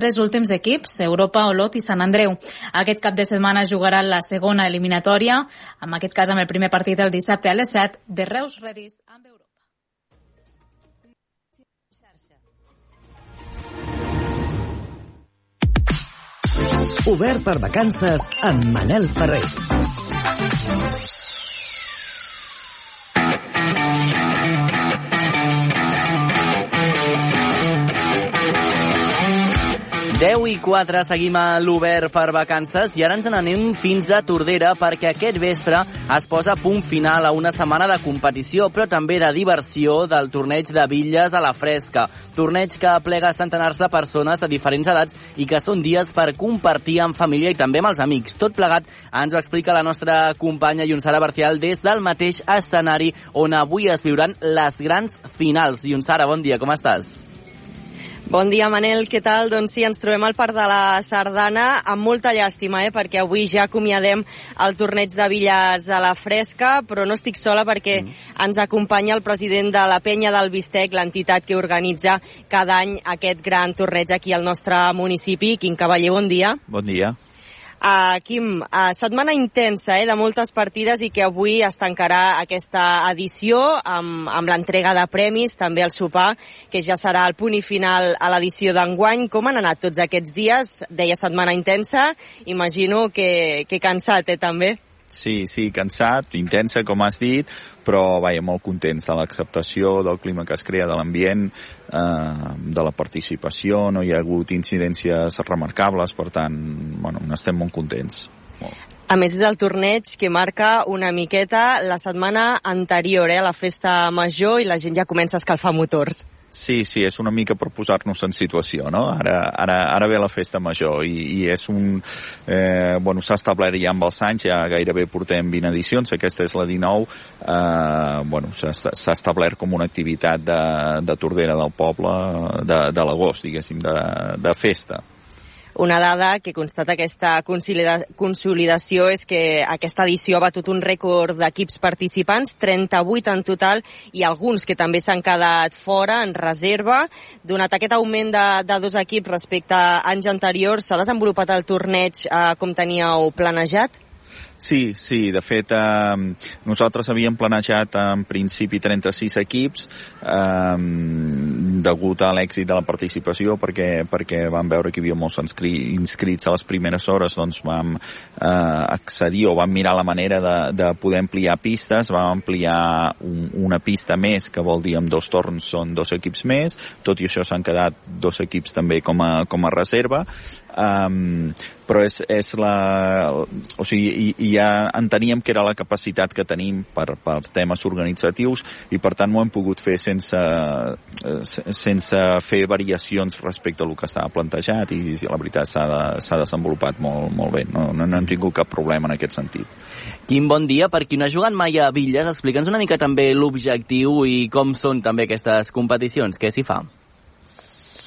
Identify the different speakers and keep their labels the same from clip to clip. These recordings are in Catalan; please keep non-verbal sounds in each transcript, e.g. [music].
Speaker 1: tres últims equips, Europa, Olot i Sant Andreu. Aquest cap de setmana jugarà la segona eliminatòria, en aquest cas amb el primer partit el dissabte a les 7 de Reus Redis amb Europa.
Speaker 2: Obert per vacances amb Manel Ferrer.
Speaker 3: I 4 seguim a l'Obert per vacances i ara ens n'anem fins a Tordera perquè aquest vespre es posa punt final a una setmana de competició però també de diversió del torneig de bitlles a la fresca. Torneig que plega centenars de persones de diferents edats i que són dies per compartir amb família i també amb els amics. Tot plegat ens ho explica la nostra companya Ionsara Barcial des del mateix escenari on avui es viuran les grans finals. Ionsara, bon dia, com estàs?
Speaker 4: Bon dia, Manel, què tal? Doncs sí, ens trobem al Parc de la Sardana amb molta llàstima, eh? perquè avui ja acomiadem el torneig de billes a la fresca, però no estic sola perquè mm. ens acompanya el president de la Penya del Bistec, l'entitat que organitza cada any aquest gran torneig aquí al nostre municipi. Quim Cavaller, bon dia.
Speaker 5: Bon dia.
Speaker 4: Uh, Quim, uh, setmana intensa eh, de moltes partides i que avui es tancarà aquesta edició amb, amb l'entrega de premis, també el sopar, que ja serà el punt i final a l'edició d'enguany. Com han anat tots aquests dies? Deia setmana intensa, imagino que, que cansat, eh, també?
Speaker 5: Sí, sí, cansat, intensa, com has dit, però vaja, molt contents de l'acceptació, del clima que es crea, de l'ambient, eh, de la participació, no hi ha hagut incidències remarcables, per tant, bueno, estem molt contents.
Speaker 4: A més, és el torneig que marca una miqueta la setmana anterior eh, a la festa major i la gent ja comença a escalfar motors.
Speaker 5: Sí, sí, és una mica per posar-nos en situació, no? Ara, ara, ara ve la festa major i, i és un... Eh, bueno, s'ha establert ja amb els anys, ja gairebé portem 20 edicions, aquesta és la 19, eh, bueno, s'ha establert com una activitat de, de Tordera del poble de, de l'agost, diguéssim, de, de festa.
Speaker 4: Una dada que constata aquesta consolidació és que aquesta edició ha batut un rècord d'equips participants, 38 en total, i alguns que també s'han quedat fora en reserva. Donat aquest augment de, de dos equips respecte a anys anteriors, s'ha desenvolupat el torneig eh, com teníeu planejat?
Speaker 5: Sí, sí, de fet eh, nosaltres havíem planejat en principi 36 equips eh, degut a l'èxit de la participació perquè, perquè vam veure que hi havia molts inscrits a les primeres hores doncs vam eh, accedir o vam mirar la manera de, de poder ampliar pistes, vam ampliar un, una pista més que vol dir amb dos torns són dos equips més, tot i això s'han quedat dos equips també com a, com a reserva um, però és, és la... O sigui, i, i ja enteníem que era la capacitat que tenim per, per temes organitzatius i per tant ho hem pogut fer sense, eh, sense fer variacions respecte a el que estava plantejat i, i la veritat s'ha de, desenvolupat molt, molt bé. No, no, no hem tingut cap problema en aquest sentit.
Speaker 3: Quin bon dia. Per qui no ha jugat mai a Villes, explica'ns una mica també l'objectiu i com són també aquestes competicions. Què s'hi fa?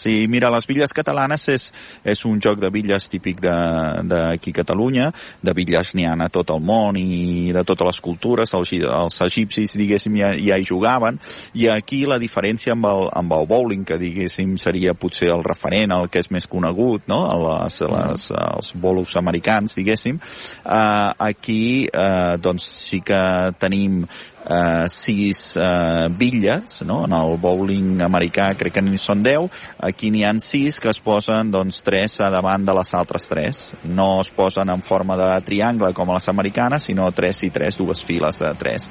Speaker 5: Sí, mira, les villes catalanes és, és un joc de villes típic d'aquí a Catalunya, de villes n'hi ha a tot el món i de totes les cultures, els, els egipcis, diguéssim, ja, ja hi jugaven, i aquí la diferència amb el, amb el bowling, que diguéssim seria potser el referent, el que és més conegut, no?, les, les, els bolos americans, diguéssim, eh, aquí eh, doncs sí que tenim eh, sis eh, bitlles, no? en el bowling americà crec que n'hi són 10, aquí n'hi han sis que es posen doncs, tres a davant de les altres tres. No es posen en forma de triangle com a les americanes, sinó tres i tres, dues files de tres.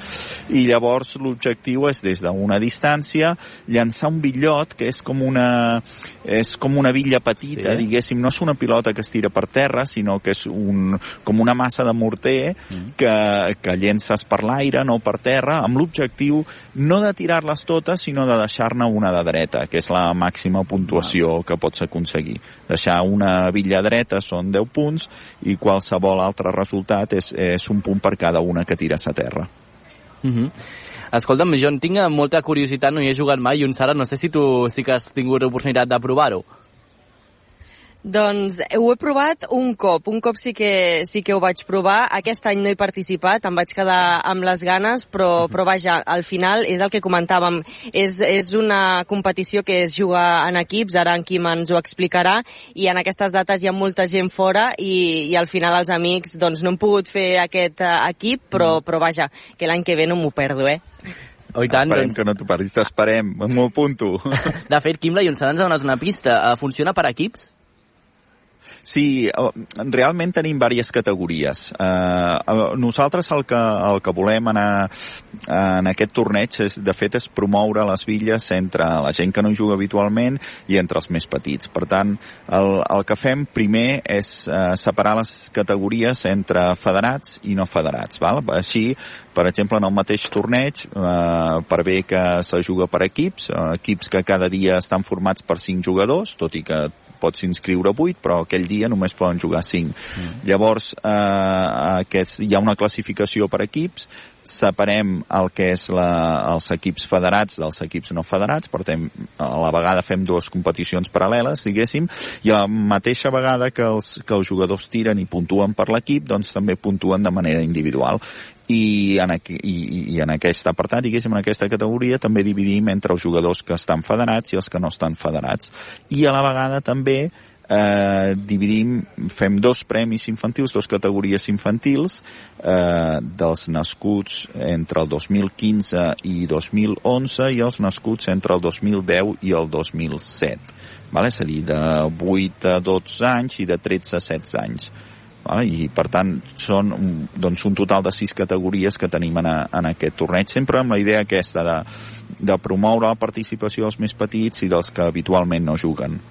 Speaker 5: I llavors l'objectiu és des d'una distància llançar un bitllot que és com una, és com una bitlla petita, sí. diguéssim, no és una pilota que es tira per terra, sinó que és un, com una massa de morter mm. que, que llences per l'aire, no per terra, terra amb l'objectiu no de tirar-les totes, sinó de deixar-ne una de dreta, que és la màxima puntuació que pots aconseguir. Deixar una bitlla dreta són 10 punts i qualsevol altre resultat és, és un punt per cada una que tires a terra.
Speaker 3: Uh -huh. Escolta'm, jo en tinc molta curiositat, no hi he jugat mai, i un Sara, no sé si tu sí que has tingut l'oportunitat de provar-ho.
Speaker 4: Doncs ho he provat un cop, un cop sí que, sí que ho vaig provar. Aquest any no he participat, em vaig quedar amb les ganes, però, però vaja, al final és el que comentàvem, és, és una competició que es juga en equips, ara en Quim ens ho explicarà, i en aquestes dates hi ha molta gent fora i, i al final els amics doncs, no hem pogut fer aquest uh, equip, però, però vaja, que l'any que ve no m'ho perdo, eh?
Speaker 3: Oh, tant,
Speaker 5: esperem
Speaker 3: doncs...
Speaker 5: que no t'ho perdis, t'esperem, m'ho apunto.
Speaker 3: De fet, Quim, la Llonçada ens ha donat una pista. Uh, funciona per equips?
Speaker 5: Sí, realment tenim diverses categories. Uh, nosaltres el que, el que volem anar en aquest torneig, és, de fet, és promoure les villes entre la gent que no juga habitualment i entre els més petits. Per tant, el, el que fem primer és uh, separar les categories entre federats i no federats. Val? Així, per exemple, en el mateix torneig, eh, per bé que se juga per equips, eh, equips que cada dia estan formats per cinc jugadors, tot i que pots inscriure 8, però aquell dia només poden jugar 5. Mm. Llavors, eh, aquest, hi ha una classificació per equips, separem el que és la, els equips federats dels equips no federats, per tant, a la vegada fem dues competicions paral·leles, diguéssim, i a la mateixa vegada que els, que els jugadors tiren i puntuen per l'equip, doncs també puntuen de manera individual. I en, aquí, i, i en aquest apartat, diguéssim, en aquesta categoria, també dividim entre els jugadors que estan federats i els que no estan federats. I a la vegada també eh, dividim, fem dos premis infantils, dos categories infantils eh, dels nascuts entre el 2015 i 2011 i els nascuts entre el 2010 i el 2007. Vale? És a dir, de 8 a 12 anys i de 13 a 16 anys. Vale? I per tant són doncs, un total de sis categories que tenim en, a, en aquest torneig, sempre amb la idea aquesta de, de promoure la participació dels més petits i dels que habitualment no juguen.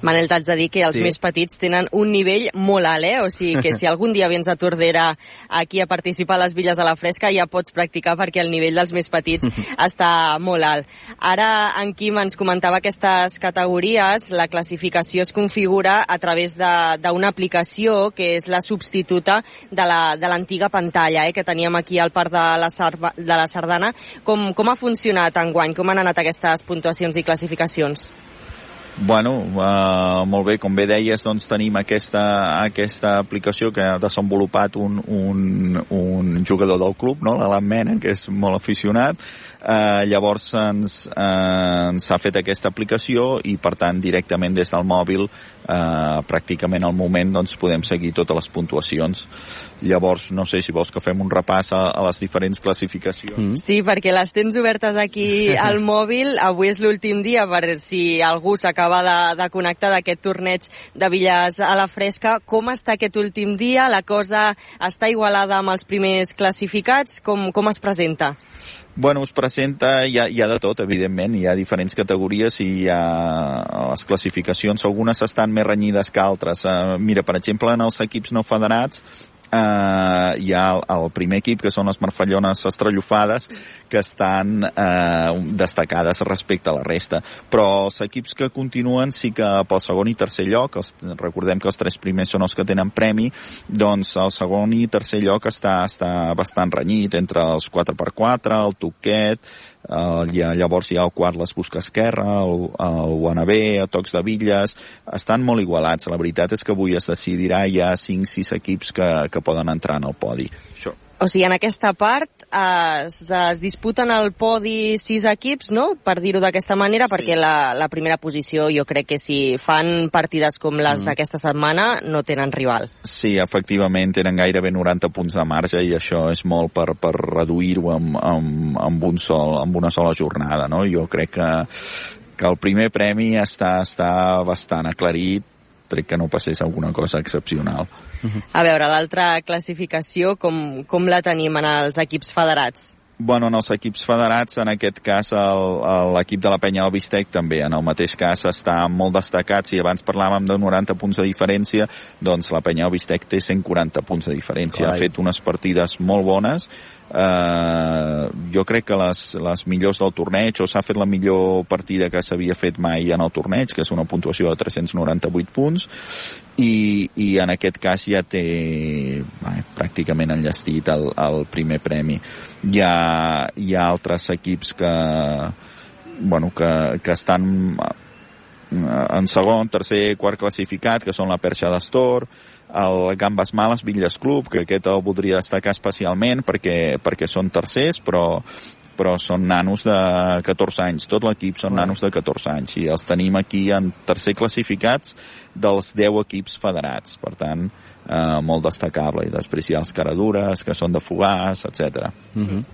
Speaker 4: Manel, t'haig de dir que els sí. més petits tenen un nivell molt alt, eh? O sigui que si [laughs] algun dia vens a Tordera aquí a participar a les Villes de la Fresca ja pots practicar perquè el nivell dels més petits [laughs] està molt alt. Ara en Quim ens comentava aquestes categories, la classificació es configura a través d'una aplicació que és la substituta de l'antiga la, pantalla eh, que teníem aquí al parc de la, Sarba, de la Sardana. Com, com ha funcionat enguany? Com han anat aquestes puntuacions i classificacions?
Speaker 5: Bueno, uh, molt bé, com bé deies, doncs tenim aquesta, aquesta aplicació que ha desenvolupat un, un, un jugador del club, no? l'Alan Mena, que és molt aficionat, eh, llavors ens, eh, ens ha fet aquesta aplicació i per tant directament des del mòbil eh, pràcticament al moment doncs, podem seguir totes les puntuacions llavors no sé si vols que fem un repàs a, a les diferents classificacions mm.
Speaker 4: Sí, perquè les tens obertes aquí al [laughs] mòbil avui és l'últim dia per si algú s'acaba de, de connectar d'aquest torneig de Villas a la Fresca com està aquest últim dia? La cosa està igualada amb els primers classificats? Com, com es presenta?
Speaker 5: Bueno, us presenta, hi ha, hi ha de tot, evidentment, hi ha diferents categories i hi ha les classificacions, algunes estan més renyides que altres. Uh, mira, per exemple, en els equips no federats eh, hi ha el, el primer equip, que són les marfallones estrellofades, que estan eh, destacades respecte a la resta. Però els equips que continuen sí que pel segon i tercer lloc, els, recordem que els tres primers són els que tenen premi, doncs el segon i tercer lloc està, està bastant renyit entre els 4x4, el Toquet, Uh, llavors hi ha el quart les busca esquerra, el, el UNB, el Tocs de Villes, estan molt igualats. La veritat és que avui es decidirà, hi ha 5-6 equips que, que poden entrar en el podi. Això.
Speaker 4: O sigui, en aquesta part es, es disputen el podi sis equips, no?, per dir-ho d'aquesta manera, sí. perquè la, la primera posició jo crec que si fan partides com les mm. d'aquesta setmana no tenen rival.
Speaker 5: Sí, efectivament, tenen gairebé 90 punts de marge i això és molt per, per reduir-ho amb, amb, amb, un sol, amb una sola jornada, no? Jo crec que, que el primer premi està, està bastant aclarit, crec que no passés alguna cosa excepcional.
Speaker 4: A veure, l'altra classificació, com, com la tenim en els equips federats?
Speaker 5: Bueno, en els equips federats, en aquest cas l'equip de la Penya del Bistec també, en el mateix cas està molt destacat, si abans parlàvem de 90 punts de diferència, doncs la Penya del Bistec té 140 punts de diferència, Carai. ha fet unes partides molt bones, eh, jo crec que les, les millors del torneig, o s'ha fet la millor partida que s'havia fet mai en el torneig, que és una puntuació de 398 punts, i, i en aquest cas ja té bé, pràcticament enllestit el, el primer premi. Hi ha, hi ha altres equips que, bueno, que, que estan en segon, tercer, quart classificat, que són la Perxa d'Astor, el Gambes Males Villes Club, que aquest el voldria destacar especialment perquè, perquè són tercers, però, però són nanos de 14 anys. Tot l'equip són nanos de 14 anys i els tenim aquí en tercer classificats dels 10 equips federats. Per tant, eh, molt destacable. I després hi ha els caradures, que són de Fogàs, etc.
Speaker 3: Uh -huh.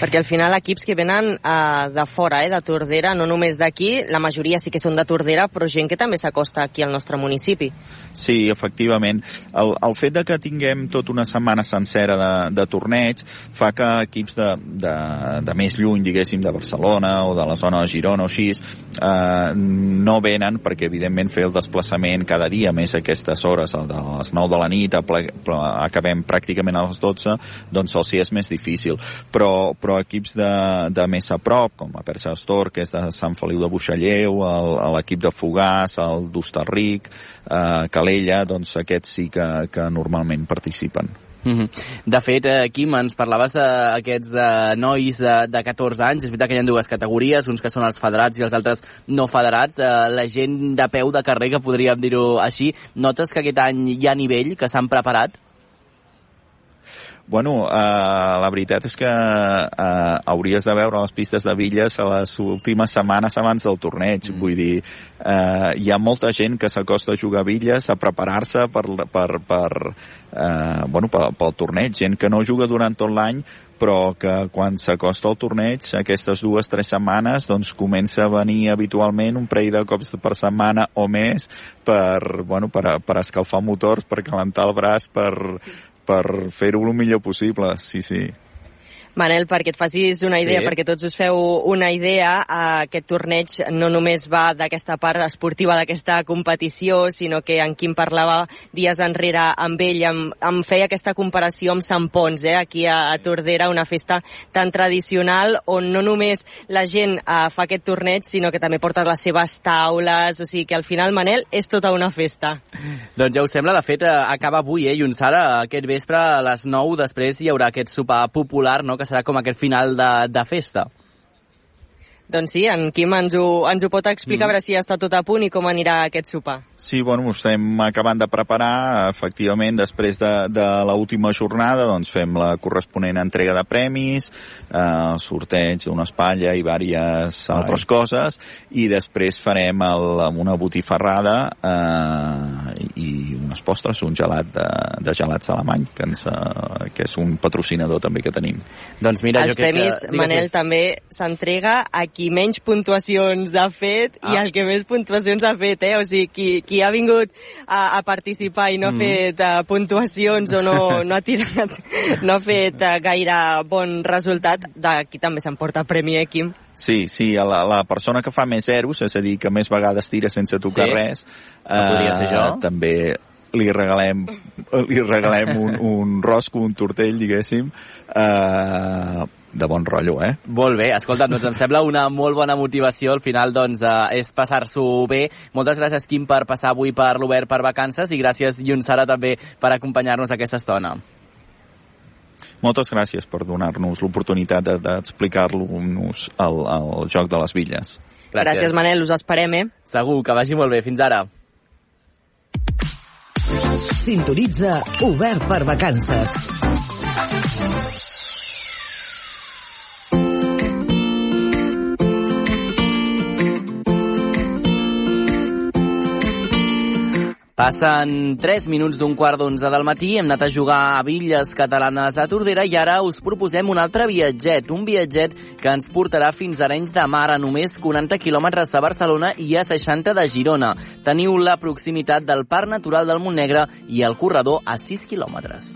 Speaker 4: Perquè al final equips que venen uh, de fora, eh, de Tordera, no només d'aquí, la majoria sí que són de Tordera, però gent que també s'acosta aquí al nostre municipi.
Speaker 5: Sí, efectivament. El, el fet de que tinguem tota una setmana sencera de, de torneig fa que equips de, de, de més lluny, diguéssim, de Barcelona o de la zona de Girona o així, eh, no venen perquè, evidentment, fer el desplaçament cada dia, més aquestes hores, de les 9 de la nit, a ple, acabem pràcticament a les 12, doncs el sí és més difícil. Però però, equips de, de més a prop, com a Perxa Astor, que és de Sant Feliu de Buixalleu, l'equip de Fogàs, el d'Hostalric, eh, Calella, doncs aquests sí que, que normalment participen.
Speaker 3: -hmm. De fet, eh, Quim, ens parlaves d'aquests eh, nois de, de 14 anys. És veritat que hi ha dues categories, uns que són els federats i els altres no federats. Eh, la gent de peu de carrer, que podríem dir-ho així, notes que aquest any hi ha nivell, que s'han preparat?
Speaker 5: Bueno, uh, la veritat és que uh, hauries de veure les pistes de Villes a les últimes setmanes abans del torneig. Mm. Vull dir, uh, hi ha molta gent que s'acosta a jugar a Villes, a preparar-se per, per, per, uh, bueno, pel, pel torneig. Gent que no juga durant tot l'any, però que quan s'acosta al torneig, aquestes dues tres setmanes, doncs comença a venir habitualment un parell de cops per setmana o més per, bueno, per, per escalfar motors, per calentar el braç, per, per fer-ho el millor possible, sí, sí.
Speaker 4: Manel, perquè et facis una idea, sí. perquè tots us feu una idea, aquest torneig no només va d'aquesta part esportiva d'aquesta competició, sinó que en Quim parlava dies enrere amb ell, em, em feia aquesta comparació amb Sant Pons, eh, aquí a, a Tordera, una festa tan tradicional on no només la gent eh, fa aquest torneig, sinó que també porta les seves taules, o sigui que al final, Manel, és tota una festa.
Speaker 3: Doncs ja us sembla, de fet, eh, acaba avui, eh, i un Sara, aquest vespre a les 9, després hi haurà aquest sopar popular, no?, que serà com aquest final de, de festa.
Speaker 4: Doncs sí, en Quim ens ho, ens ho pot explicar, mm. a veure si ja està tot a punt i com anirà aquest sopar.
Speaker 5: Sí, bueno, ho estem acabant de preparar. Efectivament, després de, de l'última jornada, doncs fem la corresponent entrega de premis, eh, sorteig d'una espatlla i diverses Ai. altres coses, i després farem el, una botifarrada eh, i unes postres, un gelat de, de gelats alemany, que, ens, eh, que és un patrocinador també que tenim.
Speaker 4: Doncs mira, Els jo premis, que... Manel, que... també s'entrega a qui menys puntuacions ha fet ah. i al que més puntuacions ha fet, eh? O sigui, qui, qui ha vingut a, a participar i no ha mm. fet uh, puntuacions o no, [laughs] no ha tirat, no ha fet uh, gaire bon resultat, d'aquí també s'emporta premi, eh, Quim?
Speaker 5: Sí, sí, la, la persona que fa més zeros, és a dir, que més vegades tira sense tocar sí. res,
Speaker 3: eh,
Speaker 5: també li regalem, li regalem un, un rosco, un tortell, diguéssim, eh, de bon rotllo, eh?
Speaker 3: Molt bé, escolta, doncs em sembla una molt bona motivació. Al final, doncs, eh, és passar-s'ho bé. Moltes gràcies, Quim, per passar avui per l'Obert per vacances i gràcies, Sara, també per acompanyar-nos aquesta estona.
Speaker 5: Moltes gràcies per donar-nos l'oportunitat d'explicar-nos el, el joc de les villes.
Speaker 4: Gràcies. gràcies, Manel, us esperem, eh?
Speaker 3: Segur, que vagi molt bé. Fins ara.
Speaker 2: Sintonitza Obert per Vacances.
Speaker 3: Passen 3 minuts d'un quart d'onze del matí, hem anat a jugar a Villes Catalanes a Tordera i ara us proposem un altre viatget, un viatget que ens portarà fins a Arenys de Mar a només 40 quilòmetres de Barcelona i a 60 de Girona. Teniu la proximitat del Parc Natural del Montnegre i el corredor a 6 quilòmetres.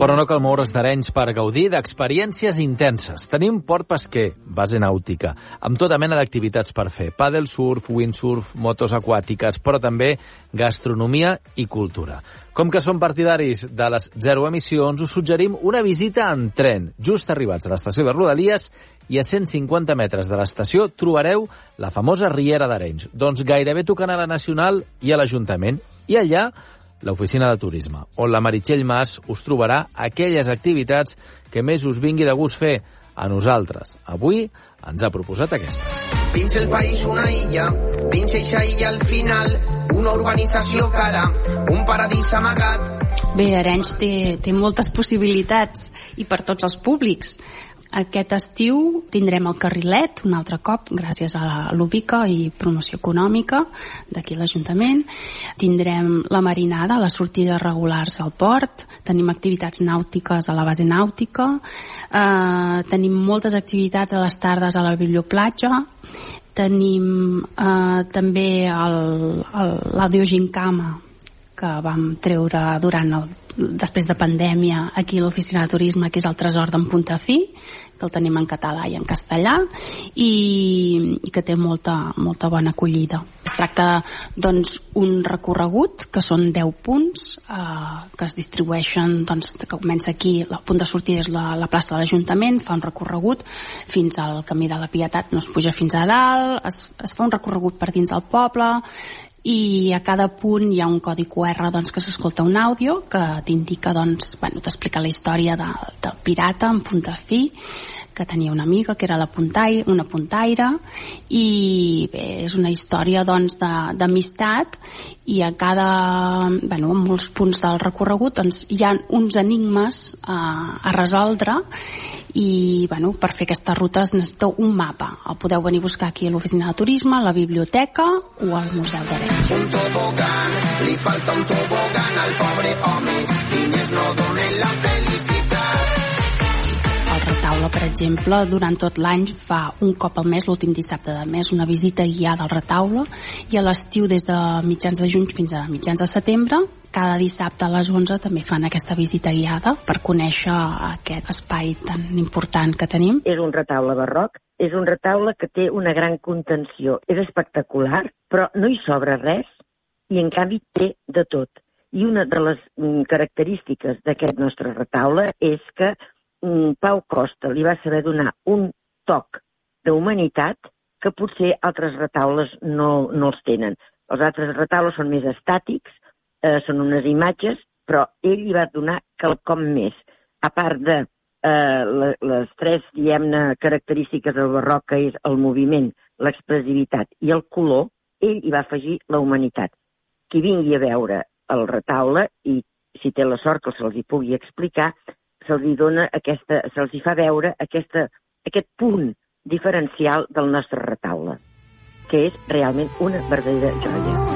Speaker 6: Però no cal moure's d'Arenys per gaudir d'experiències intenses. Tenim port pesquer, base nàutica, amb tota mena d'activitats per fer. Paddle surf, windsurf, motos aquàtiques, però també gastronomia i cultura. Com que som partidaris de les zero emissions, us suggerim una visita en tren. Just arribats a l'estació de Rodalies i a 150 metres de l'estació trobareu la famosa Riera d'Arenys. Doncs gairebé tocant a la Nacional i a l'Ajuntament. I allà l'oficina de turisme, on la Meritxell Mas us trobarà aquelles activitats que més us vingui de gust fer. a nosaltres. Avui ens ha proposat aquestes.
Speaker 7: Fins el país una illa, fins eixa illa al final, una urbanització cara, un paradís amagat.
Speaker 8: Bé, Arenys té, té moltes possibilitats i per tots els públics. Aquest estiu tindrem el carrilet un altre cop gràcies a l'UBICA i promoció econòmica d'aquí l'Ajuntament. Tindrem la marinada, les sortides regulars al port, tenim activitats nàutiques a la base nàutica, eh, tenim moltes activitats a les tardes a la biblioplatja, tenim eh, també l'Audio Gincama que vam treure durant el després de pandèmia aquí a l'oficina de turisme que és el tresor d'en Puntafí que el tenim en català i en castellà i, i que té molta, molta bona acollida. Es tracta doncs un recorregut que són 10 punts eh, que es distribueixen doncs, que comença aquí, el punt de sortida és la, la plaça de l'Ajuntament, fa un recorregut fins al camí de la Pietat, no es puja fins a dalt, es, es fa un recorregut per dins del poble i a cada punt hi ha un codi QR doncs, que s'escolta un àudio que t'indica, doncs, bueno, t'explica la història de, del pirata en punta fi que tenia una amiga que era la puntaire, una puntaire i bé, és una història doncs d'amistat i a cada, bueno, en molts punts del recorregut doncs, hi ha uns enigmes a, a resoldre i bueno, per fer aquestes rutes necessiteu un mapa. El podeu venir a buscar aquí a l'oficina de turisme, a la biblioteca o al Museu d'Arenys.
Speaker 7: Un tobogán, li falta un tobogán al pobre home, diners no donen la felicitat.
Speaker 8: Retaule, per exemple, durant tot l'any fa un cop al mes, l'últim dissabte de mes, una visita guiada al retaule i a l'estiu des de mitjans de juny fins a mitjans de setembre cada dissabte a les 11 també fan aquesta visita guiada per conèixer aquest espai tan important que tenim.
Speaker 9: És un retaule barroc, és un retaule que té una gran contenció. És espectacular, però no hi sobra res i en canvi té de tot. I una de les mm, característiques d'aquest nostre retaule és que Pau Costa li va saber donar un toc d'humanitat que potser altres retaules no, no els tenen. Els altres retaules són més estàtics, eh, són unes imatges, però ell li va donar quelcom més. A part de eh, les tres, diguem-ne, característiques del barroc, que és el moviment, l'expressivitat i el color, ell hi va afegir la humanitat. Qui vingui a veure el retaule, i si té la sort que se'ls hi pugui explicar, se'ls dona aquesta, se'ls fa veure aquesta, aquest punt diferencial del nostre retaule, que és realment una verdadera joia.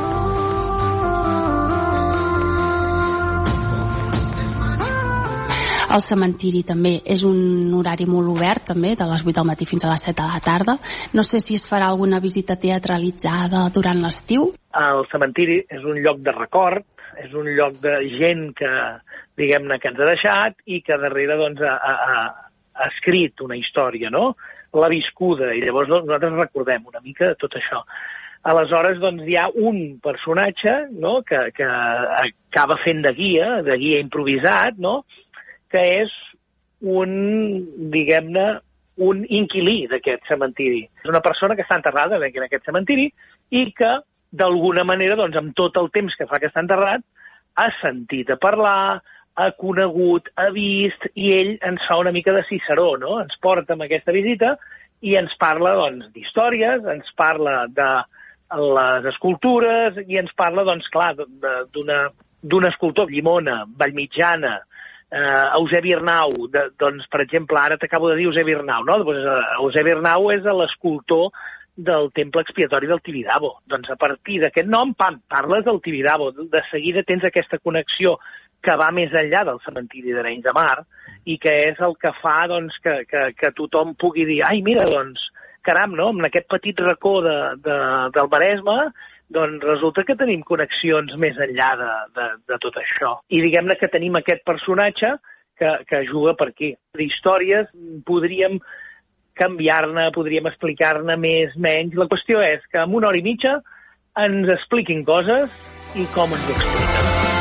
Speaker 8: El cementiri també és un horari molt obert, també, de les 8 del matí fins a les 7 de la tarda. No sé si es farà alguna visita teatralitzada durant l'estiu.
Speaker 10: El cementiri és un lloc de record, és un lloc de gent que, diguem-ne, que ens ha deixat i que darrere doncs, ha, ha, ha escrit una història, no? L'ha viscuda, i llavors doncs, nosaltres recordem una mica tot això. Aleshores, doncs, hi ha un personatge no? que, que acaba fent de guia, de guia improvisat, no? Que és un, diguem-ne, un inquilí d'aquest cementiri. És una persona que està enterrada en aquest cementiri i que, d'alguna manera, doncs, amb tot el temps que fa que està enterrat, ha sentit a parlar, ha conegut, ha vist, i ell ens fa una mica de Ciceró, no? Ens porta amb aquesta visita i ens parla, doncs, d'històries, ens parla de les escultures i ens parla, doncs, clar, d'un escultor, Llimona, Vallmitjana, eh, Eusebi Arnau, de, doncs, per exemple, ara t'acabo de dir Eusebi Arnau, no? Doncs, eh, Eusebi Arnau és l'escultor del temple expiatori del Tibidabo. Doncs a partir d'aquest nom, pam, parles del Tibidabo. De seguida tens aquesta connexió que va més enllà del cementiri d'Arenys de Mar i que és el que fa doncs, que, que, que tothom pugui dir ai, mira, doncs, caram, no? en aquest petit racó de, de, del Maresme doncs resulta que tenim connexions més enllà de, de, de tot això. I diguem-ne que tenim aquest personatge que, que juga per aquí. D'històries podríem canviar-ne, podríem explicar-ne més, menys. La qüestió és que en una hora i mitja ens expliquin coses i com ens ho expliquen.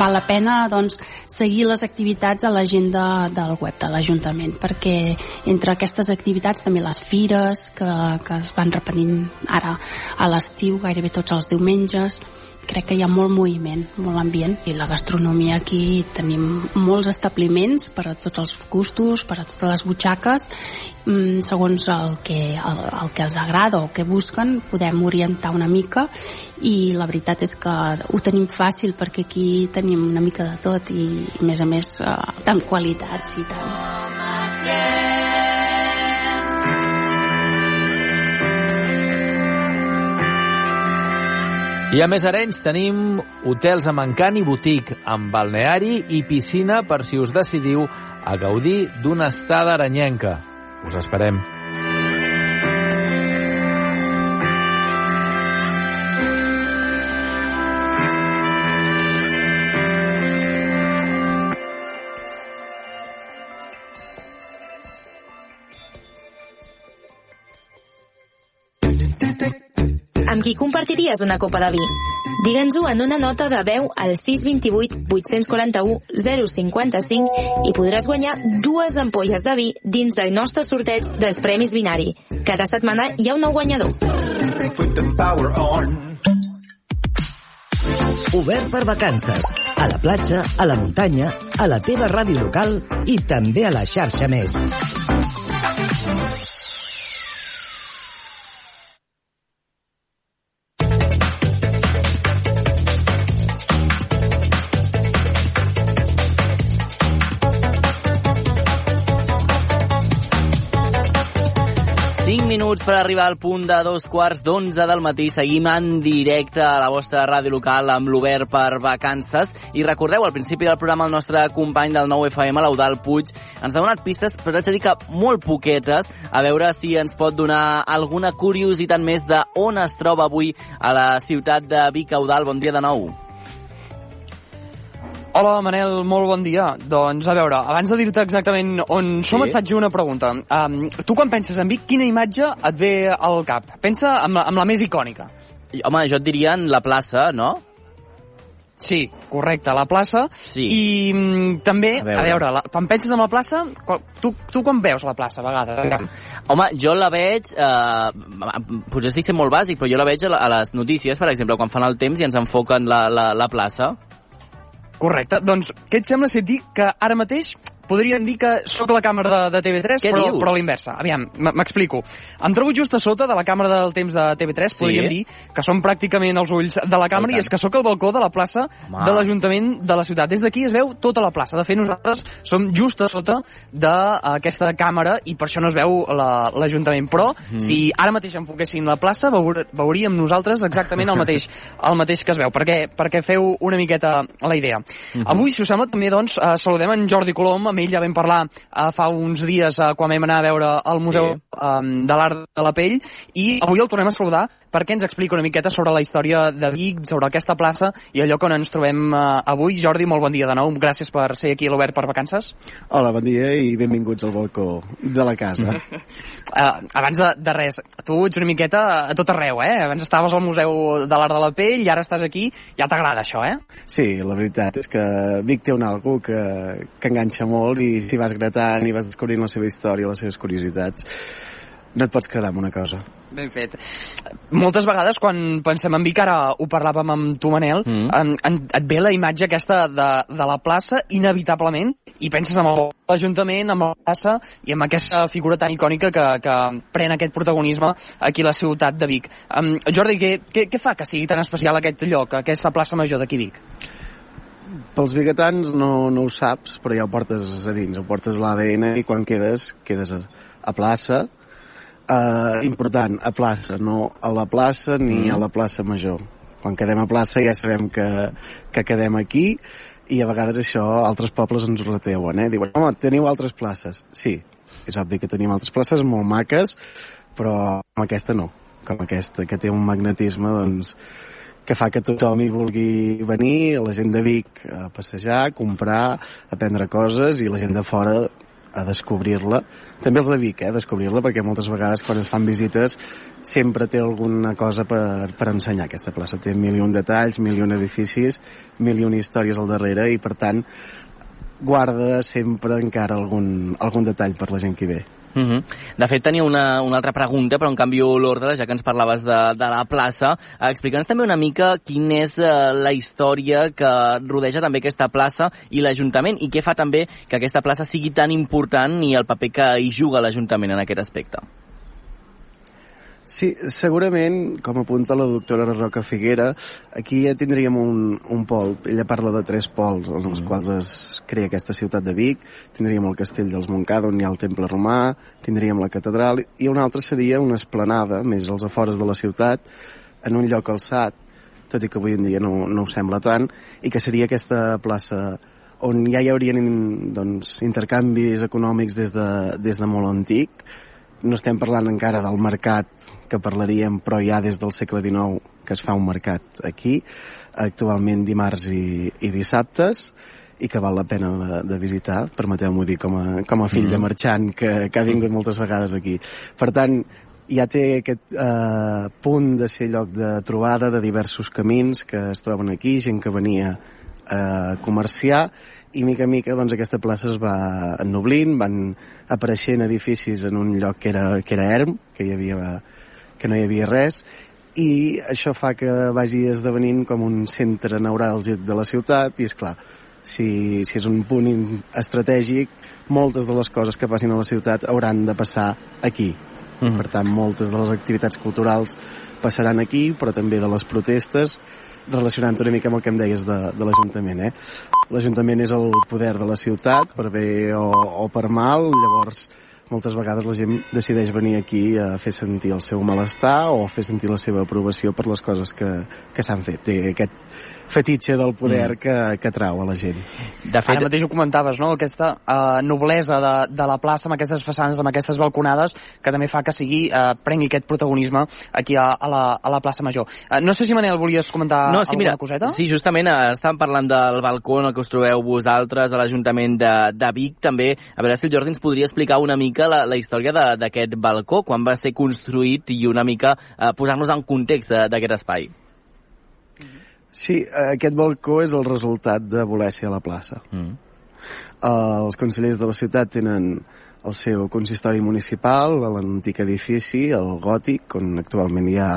Speaker 8: val la pena doncs, seguir les activitats a l'agenda del web de l'Ajuntament, perquè entre aquestes activitats també les fires que, que es van repetint ara a l'estiu, gairebé tots els diumenges, crec que hi ha molt moviment, molt ambient i la gastronomia aquí tenim molts establiments per a tots els gustos, per a totes les butxaques mm, segons el que, el, el que els agrada o que busquen podem orientar una mica i la veritat és que ho tenim fàcil perquè aquí tenim una mica de tot i a més a més eh, amb qualitats i tant.
Speaker 6: I a més Arenys tenim hotels amb encant i botic, amb balneari i piscina per si us decidiu a gaudir d'una estada aranyenca. Us esperem.
Speaker 11: Amb qui compartiries una copa de vi? Digue'ns-ho en una nota de veu al 628 841 055 i podràs guanyar dues ampolles de vi dins del nostre sorteig dels Premis Binari. Cada setmana hi ha un nou guanyador.
Speaker 2: Obert per vacances. A la platja, a la muntanya, a la teva ràdio local i també a la xarxa més.
Speaker 3: Minuts per arribar al punt de dos quarts d'onze del matí. Seguim en directe a la vostra ràdio local amb l'Obert per vacances. I recordeu, al principi del programa el nostre company del nou FM, l'Eudal Puig, ens ha donat pistes, però haig de dir que molt poquetes, a veure si ens pot donar alguna curiositat més de on es troba avui a la ciutat de Vic. Eudal, bon dia de nou.
Speaker 12: Hola, Manel, molt bon dia. Doncs, a veure, abans de dir-te exactament on sí? som, et faig una pregunta. Um, tu, quan penses en Vic, quina imatge et ve al cap? Pensa amb la, amb la més icònica.
Speaker 3: Home, jo et diria en la plaça, no?
Speaker 12: Sí, correcte, la plaça.
Speaker 3: Sí.
Speaker 12: I mm, també, a veure, a veure la, quan penses en la plaça, tu, tu quan veus la plaça, a vegades?
Speaker 3: Home, jo la veig, eh, potser estic sent molt bàsic, però jo la veig a, a les notícies, per exemple, quan fan el temps i ens enfoquen la, la, la plaça.
Speaker 12: Correcte. Doncs què et sembla si et dic que ara mateix podríem dir que sóc la càmera de, de TV3,
Speaker 3: Què
Speaker 12: però,
Speaker 3: dius?
Speaker 12: però a l'inversa. Aviam, m'explico. Em trobo just a sota de la càmera del temps de TV3,
Speaker 3: Sí.
Speaker 12: podríem dir que són pràcticament els ulls de la càmera, i és que sóc al balcó de la plaça
Speaker 3: Home.
Speaker 12: de l'Ajuntament de la ciutat. Des d'aquí es veu tota la plaça. De fet, nosaltres som just a sota d'aquesta càmera i per això no es veu la- l'Ajuntament. Però,
Speaker 3: Mhm.
Speaker 12: si ara mateix enfoquéssim la plaça, veur, veuríem nosaltres exactament el mateix, [laughs] el mateix que es veu, perquè, perquè feu una miqueta la idea.
Speaker 3: Mhm.
Speaker 12: Avui, si us sembla, també doncs, eh, saludem en Jordi Colom, amb ell ja vam parlar eh, fa uns dies eh, quan vam anar a veure el Museu
Speaker 3: Sí.
Speaker 12: eh, de l'Art de la Pell, i avui el tornem a saludar perquè ens explica una miqueta sobre la història de Vic, sobre aquesta plaça i allò on ens trobem eh, avui. Jordi, molt bon dia de nou, gràcies per ser aquí a l'Obert per Vacances.
Speaker 13: Hola, bon dia i benvinguts al balcó de la casa.
Speaker 12: Uh, [laughs] abans de, de res, tu ets una miqueta a tot arreu, eh? Abans estaves al Museu de l'Art de la Pell i ara estàs aquí. Ja t'agrada això, eh?
Speaker 13: Sí, la veritat és que Vic té un algo que, que enganxa molt i si vas gratant i vas descobrint la seva història, les seves curiositats, no et pots quedar amb una cosa.
Speaker 12: Ben fet. Moltes vegades quan pensem en Vic, ara ho parlàvem amb tu, Manel,
Speaker 3: Mm.
Speaker 12: en, en, et ve la imatge aquesta de, de la plaça, inevitablement, i penses en l'Ajuntament, amb la plaça i amb aquesta figura tan icònica que, que pren aquest protagonisme aquí a la ciutat de Vic. Um, Jordi, què, què, què fa que sigui tan especial aquest lloc, aquesta plaça major d'aquí Vic?
Speaker 13: Pels biguetans no, no ho saps, però ja ho portes a dins, ho portes a l'ADN i quan quedes, quedes a, a plaça. Uh, important, a plaça, no a la plaça ni
Speaker 3: Mm.
Speaker 13: a la plaça major. Quan quedem a plaça ja sabem que, que quedem aquí i a vegades això altres pobles ens ho retreuen, eh? Diuen, home, teniu altres places. Sí, és obvi que tenim altres places molt maques, però com aquesta no, com aquesta, que té un magnetisme, doncs, que fa que tothom hi vulgui venir, la gent de Vic a passejar, a comprar, a prendre coses i la gent de fora a descobrir-la. També els de Vic, eh, descobrir-la, perquè moltes vegades quan es fan visites sempre té alguna cosa per, per ensenyar aquesta plaça. Té mil i un detalls, mil i un edificis, mil i un històries al darrere i, per tant, guarda sempre encara algun, algun detall per la gent que ve.
Speaker 3: Uh -huh. De fet, tenia una, una altra pregunta, però en canvi l'ordre, ja que ens parlaves de, de la plaça. Explica'ns també una mica quina és uh, la història que rodeja també aquesta plaça i l'Ajuntament i què fa també que aquesta plaça sigui tan important i el paper que hi juga l'Ajuntament en aquest aspecte.
Speaker 13: Sí, segurament, com apunta la doctora Roca Figuera, aquí ja tindríem un, un pol. Ella parla de tres pols en els mm. quals es crea aquesta ciutat de Vic. Tindríem el castell dels Montcada, on hi ha el temple romà, tindríem la catedral, i una altra seria una esplanada, més als afores de la ciutat, en un lloc alçat, tot i que avui en dia no, no ho sembla tant, i que seria aquesta plaça on ja hi haurien doncs, intercanvis econòmics des de, des de molt antic, no estem parlant encara del mercat que parlaríem, però ja des del segle XIX que es fa un mercat aquí, actualment dimarts i, i dissabtes, i que val la pena de, de visitar, permeteu-m'ho dir com a, com a fill mm. de marxant que, que ha vingut moltes vegades aquí. Per tant, ja té aquest eh, punt de ser lloc de trobada de diversos camins que es troben aquí, gent que venia a comerciar i mica en mica doncs, aquesta plaça es va ennoblint, van apareixent edificis en un lloc que era, que era erm, que, hi havia, que no hi havia res, i això fa que vagi esdevenint com un centre neuràlgic de la ciutat, i és clar, si, si és un punt estratègic, moltes de les coses que passin a la ciutat hauran de passar aquí. Mm -hmm. Per tant, moltes de les activitats culturals passaran aquí, però també de les protestes, relacionant una mica amb el que em deies de, de l'Ajuntament. Eh? L'Ajuntament és el poder de la ciutat, per bé o, o per mal, llavors moltes vegades la gent decideix venir aquí a fer sentir el seu malestar o a fer sentir la seva aprovació per les coses que, que s'han fet. Té aquest, fetitxe del poder mm. que, que trau a la gent.
Speaker 12: De fet, Ara mateix ho comentaves, no? aquesta uh, noblesa de, de la plaça amb aquestes façanes, amb aquestes balconades, que també fa que sigui uh, prengui aquest protagonisme aquí a, a, la, a la plaça Major. Uh, no sé si, Manel, volies comentar
Speaker 3: no, sí,
Speaker 12: alguna
Speaker 3: mira,
Speaker 12: coseta?
Speaker 3: Sí, justament uh, estàvem parlant del balcó en el que us trobeu vosaltres, a l'Ajuntament de, de Vic, també. A veure si el Jordi ens podria explicar una mica la, la història d'aquest balcó, quan va ser construït i una mica uh, posar-nos en context d'aquest espai.
Speaker 13: Sí, aquest balcó és el resultat de voler ser a la plaça. Mm. Els consellers de la ciutat tenen el seu consistori municipal, l'antic edifici, el gòtic, on actualment hi ha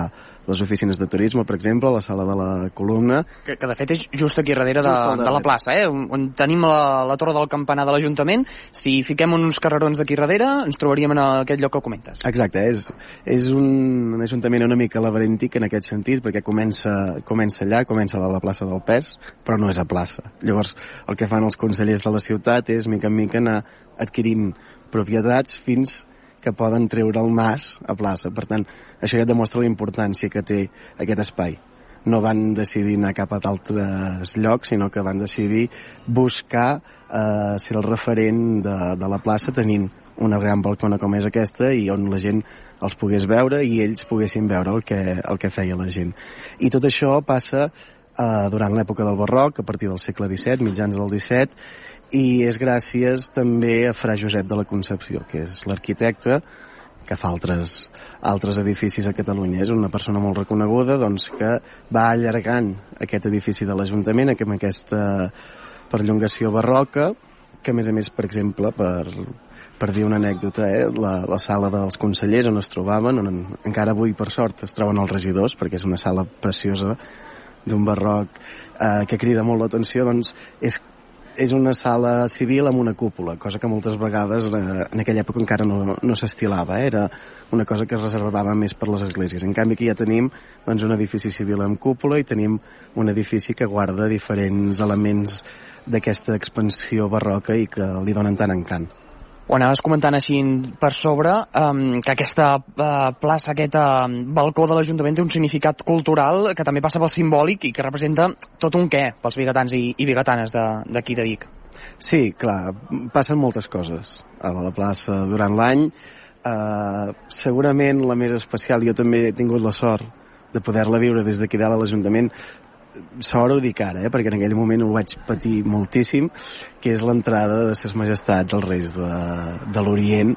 Speaker 13: les oficines de turisme, per exemple, la sala de la columna...
Speaker 12: Que, que de fet és just aquí darrere de, de la plaça, eh? on, on tenim la, la torre del campanar de l'Ajuntament. Si fiquem uns carrerons d'aquí darrere, ens trobaríem en aquest lloc que comentes.
Speaker 13: Exacte, és, és un, un ajuntament una mica laberíntic en aquest sentit, perquè comença, comença allà, comença a la plaça del Pes, però no és a plaça. Llavors, el que fan els consellers de la ciutat és, mica en mica, anar adquirint propietats fins que poden treure el nas a plaça. Per tant, això ja demostra la importància que té aquest espai. No van decidir anar cap a d'altres llocs, sinó que van decidir buscar eh, ser el referent de, de la plaça tenint una gran balcona com és aquesta i on la gent els pogués veure i ells poguessin veure el que, el que feia la gent. I tot això passa eh, durant l'època del barroc, a partir del segle XVII, mitjans del XVII, i és gràcies també a Fra Josep de la Concepció, que és l'arquitecte que fa altres, altres edificis a Catalunya. És una persona molt reconeguda doncs, que va allargant aquest edifici de l'Ajuntament amb aquesta perllongació barroca, que a més a més, per exemple, per, per dir una anècdota, eh, la, la sala dels consellers on es trobaven, on encara avui per sort es troben els regidors, perquè és una sala preciosa d'un barroc eh, que crida molt l'atenció, doncs és és una sala civil amb una cúpula, cosa que moltes vegades eh, en aquella època encara no, no s'estilava, eh? era una cosa que es reservava més per les esglésies. En canvi aquí ja tenim doncs, un edifici civil amb cúpula i tenim un edifici que guarda diferents elements d'aquesta expansió barroca i que li donen tant encant
Speaker 12: ho anaves comentant així per sobre, um, que aquesta uh, plaça, aquest uh, balcó de l'Ajuntament té un significat cultural que també passa pel simbòlic i que representa tot un què pels bigatans i, i bigatanes d'aquí de, de Vic.
Speaker 13: Sí, clar, passen moltes coses a la plaça durant l'any. Uh, segurament la més especial, jo també he tingut la sort de poder-la viure des d'aquí dalt a l'Ajuntament, sort ho dic ara, eh, perquè en aquell moment ho vaig patir moltíssim, que és l'entrada de ses majestats els reis de, de l'Orient.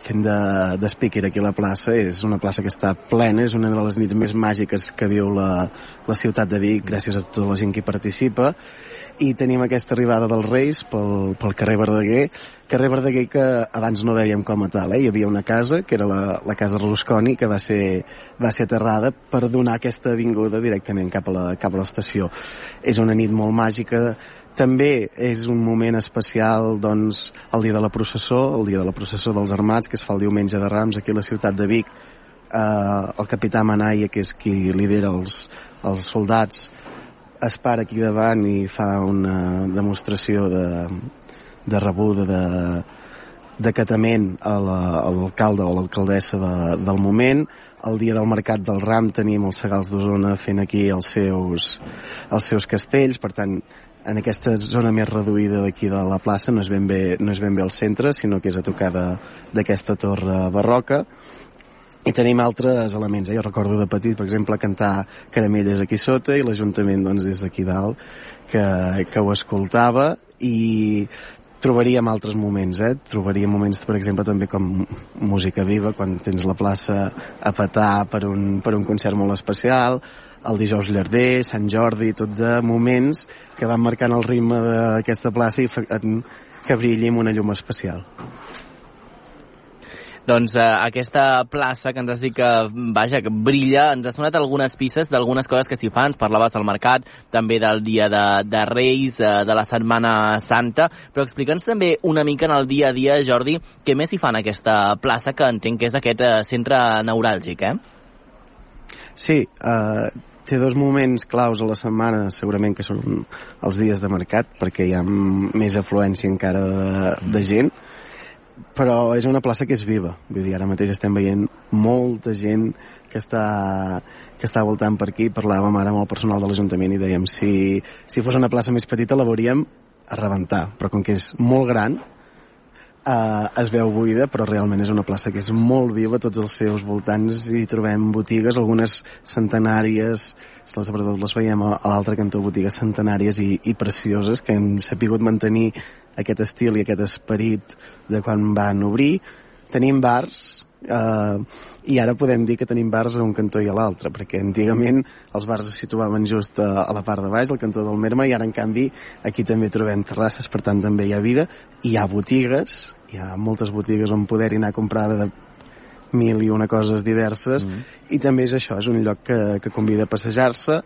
Speaker 13: Fent de, de speaker aquí a la plaça és una plaça que està plena és una de les nits més màgiques que viu la, la ciutat de Vic gràcies a tota la gent que hi participa i tenim aquesta arribada dels Reis pel, pel carrer Verdaguer, carrer Verdaguer que abans no veiem com a tal, eh? hi havia una casa, que era la, la casa Rusconi, que va ser, va ser aterrada per donar aquesta avinguda directament cap a la, cap a l'estació. És una nit molt màgica, també és un moment especial doncs, el dia de la processó, el dia de la processó dels armats, que es fa el diumenge de Rams aquí a la ciutat de Vic. Eh, el capità Manaia, que és qui lidera els, els soldats, es para aquí davant i fa una demostració de, de rebuda de, d'acatament a l'alcalde o l'alcaldessa de, del moment. El dia del Mercat del Ram tenim els Segals d'Osona fent aquí els seus, els seus castells, per tant, en aquesta zona més reduïda d'aquí de la plaça no és, ben bé, no és ben bé el centre, sinó que és a tocar d'aquesta torre barroca i tenim altres elements. Eh? Jo recordo de petit, per exemple, cantar caramelles aquí sota i l'Ajuntament doncs, des d'aquí dalt que, que ho escoltava i trobaríem altres moments, eh? Trobaríem moments, per exemple, també com música viva, quan tens la plaça a petar per un, per un concert molt especial, el dijous llarder, Sant Jordi, tot de moments que van marcant el ritme d'aquesta plaça i que brilli amb una llum especial.
Speaker 3: Doncs eh, aquesta plaça que ens has dit que, vaja, que brilla, ens has donat algunes pistes d'algunes coses que s'hi fan. Ens parlaves del mercat, també del dia de, de Reis, eh, de la Setmana Santa, però explica'ns també una mica en el dia a dia, Jordi, què més hi fan aquesta plaça, que entenc que és aquest eh, centre neuràlgic, eh?
Speaker 13: Sí, eh, té dos moments claus a la setmana, segurament que són els dies de mercat, perquè hi ha més afluència encara de, de gent, però és una plaça que és viva. Vull dir, ara mateix estem veient molta gent que està, que està voltant per aquí. Parlàvem ara amb el personal de l'Ajuntament i dèiem si, si fos una plaça més petita la veuríem a rebentar, però com que és molt gran, eh, es veu buida, però realment és una plaça que és molt viva, tots els seus voltants hi trobem botigues, algunes centenàries, sobretot les veiem a, l'altre cantó, botigues centenàries i, i precioses que han sapigut mantenir aquest estil i aquest esperit de quan van obrir. Tenim bars, Uh, i ara podem dir que tenim bars a un cantó i a l'altre, perquè antigament els bars es situaven just a, a la part de baix, al cantó del Merma, i ara en canvi aquí també trobem terrasses, per tant també hi ha vida, hi ha botigues, hi ha moltes botigues on poder anar a comprar de mil i una coses diverses, mm. i també és això, és un lloc que, que convida a passejar-se,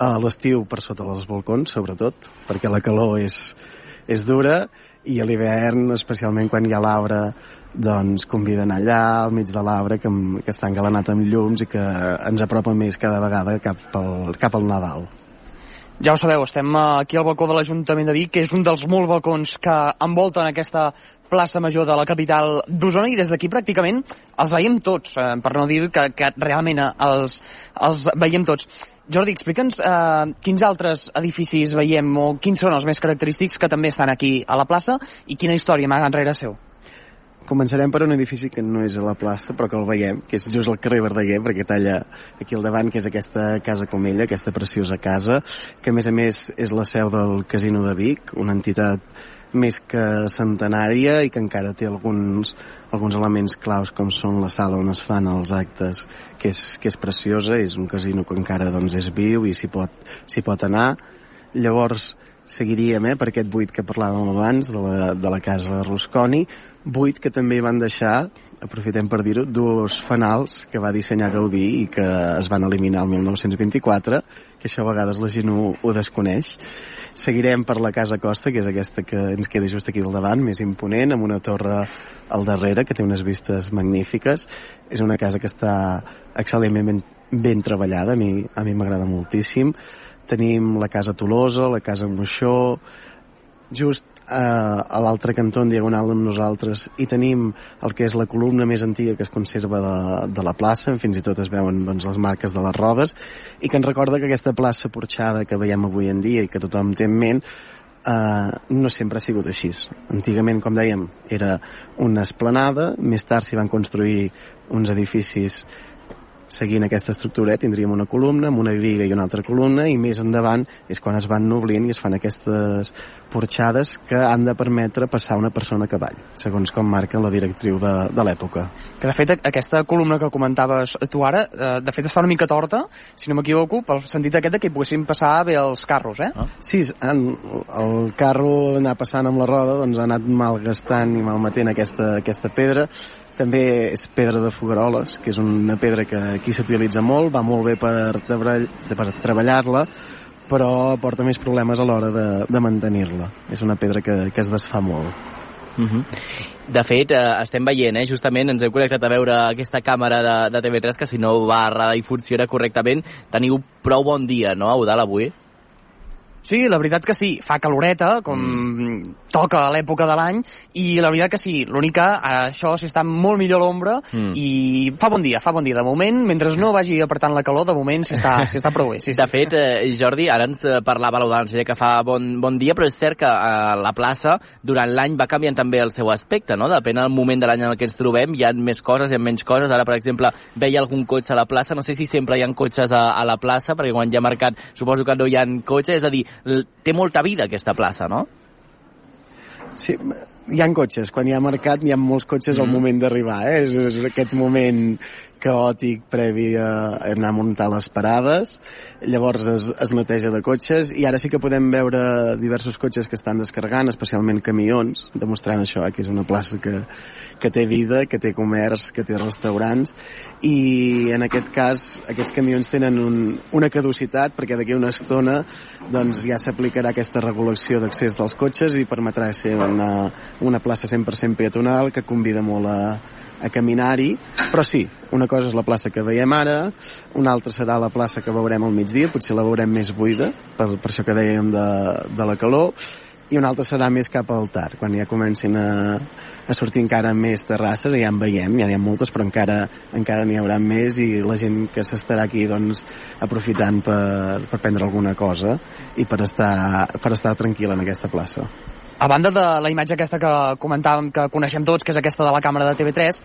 Speaker 13: a l'estiu per sota dels balcons, sobretot, perquè la calor és, és dura, i a l'hivern, especialment quan hi ha l'arbre doncs conviden allà, al mig de l'arbre, que, que està engalanat amb llums i que ens apropa més cada vegada cap al, cap al Nadal.
Speaker 12: Ja ho sabeu, estem aquí al balcó de l'Ajuntament de Vic, que és un dels molts balcons que envolten aquesta plaça major de la capital d'Osona i des d'aquí pràcticament els veiem tots, eh, per no dir que, que realment els, els veiem tots. Jordi, explica'ns eh, quins altres edificis veiem o quins són els més característics que també estan aquí a la plaça i quina història amaga enrere seu.
Speaker 13: Començarem per un edifici que no és a la plaça, però que el veiem, que és just al carrer Verdaguer, perquè talla aquí al davant, que és aquesta casa Comella, aquesta preciosa casa, que a més a més és la seu del Casino de Vic, una entitat més que centenària i que encara té alguns, alguns elements claus com són la sala on es fan els actes que és, que és preciosa, és un casino que encara doncs, és viu i s'hi pot, pot anar llavors seguiríem eh, per aquest buit que parlàvem abans de la, de la casa Rusconi buit que també van deixar, aprofitem per dir-ho, dos fanals que va dissenyar Gaudí i que es van eliminar el 1924, que això a vegades la gent ho, ho desconeix. Seguirem per la Casa Costa, que és aquesta que ens queda just aquí al davant, més imponent, amb una torre al darrere, que té unes vistes magnífiques. És una casa que està excel·lentment ben, ben treballada, a mi a mi m'agrada moltíssim. Tenim la Casa Tolosa, la Casa Moixó, just eh, a l'altre cantó en diagonal amb nosaltres i tenim el que és la columna més antiga que es conserva de, de la plaça, fins i tot es veuen doncs, les marques de les rodes i que ens recorda que aquesta plaça porxada que veiem avui en dia i que tothom té en ment eh, no sempre ha sigut així. Antigament, com dèiem, era una esplanada, més tard s'hi van construir uns edificis seguint aquesta estructura, eh, tindríem una columna amb una viga i una altra columna i més endavant és quan es van noblint i es fan aquestes porxades que han de permetre passar una persona a cavall, segons com marca la directriu de, de l'època.
Speaker 12: Que de fet aquesta columna que comentaves tu ara, eh, de fet està una mica torta, si no m'equivoco, pel sentit aquest de que hi poguessin passar bé els carros, eh? Ah.
Speaker 13: Sí, en, el carro anar passant amb la roda doncs ha anat malgastant i malmetent aquesta, aquesta pedra també és pedra de Fogaroles, que és una pedra que aquí s'utilitza molt, va molt bé per, per treballar-la, però porta més problemes a l'hora de, de mantenir-la. És una pedra que, que es desfà molt.
Speaker 3: Uh mhm. -huh. De fet, eh, estem veient, eh, justament ens hem connectat a veure aquesta càmera de, de TV3 que si no va errada i funciona correctament, teniu prou bon dia, no, Eudal, avui?
Speaker 12: Sí, la veritat que sí, fa caloreta, com mm. toca a l'època de l'any, i la veritat que sí, l'únic que això s'està molt millor a l'ombra mm. i fa bon dia, fa bon dia. De moment, mentre no vagi apretant la calor, de moment [laughs] s'està prou bé. Sí,
Speaker 3: sí. De fet, eh, Jordi, ara ens parlava l'Audança que fa bon, bon dia, però és cert que eh, la plaça durant l'any va canviant també el seu aspecte, no? Depèn del moment de l'any en el que ens trobem, hi ha més coses, hi ha menys coses. Ara, per exemple, veia algun cotxe a la plaça, no sé si sempre hi ha cotxes a, a la plaça, perquè quan hi ha mercat suposo que no hi ha cotxes, és a dir, té molta vida aquesta plaça, no?
Speaker 13: Sí, hi han cotxes. Quan hi ha mercat hi ha molts cotxes mm. al moment d'arribar. Eh? És, és aquest moment caòtic previ a anar a muntar les parades. Llavors es, es neteja de cotxes i ara sí que podem veure diversos cotxes que estan descarregant, especialment camions, demostrant això, eh? que és una plaça que, que té vida, que té comerç, que té restaurants i en aquest cas aquests camions tenen un, una caducitat perquè d'aquí una estona doncs ja s'aplicarà aquesta regulació d'accés dels cotxes i permetrà ser una, una plaça 100% peatonal que convida molt a, a caminar-hi, però sí, una cosa és la plaça que veiem ara, una altra serà la plaça que veurem al migdia, potser la veurem més buida, per, per això que dèiem de, de la calor, i una altra serà més cap al tard, quan ja comencin a, a sortir encara més terrasses, ja en veiem, ja n'hi ha moltes, però encara encara haurà més i la gent que s'estarà aquí doncs, aprofitant per, per prendre alguna cosa i per estar, per estar tranquil en aquesta plaça.
Speaker 12: A banda de la imatge aquesta que comentàvem, que coneixem tots, que és aquesta de la càmera de TV3,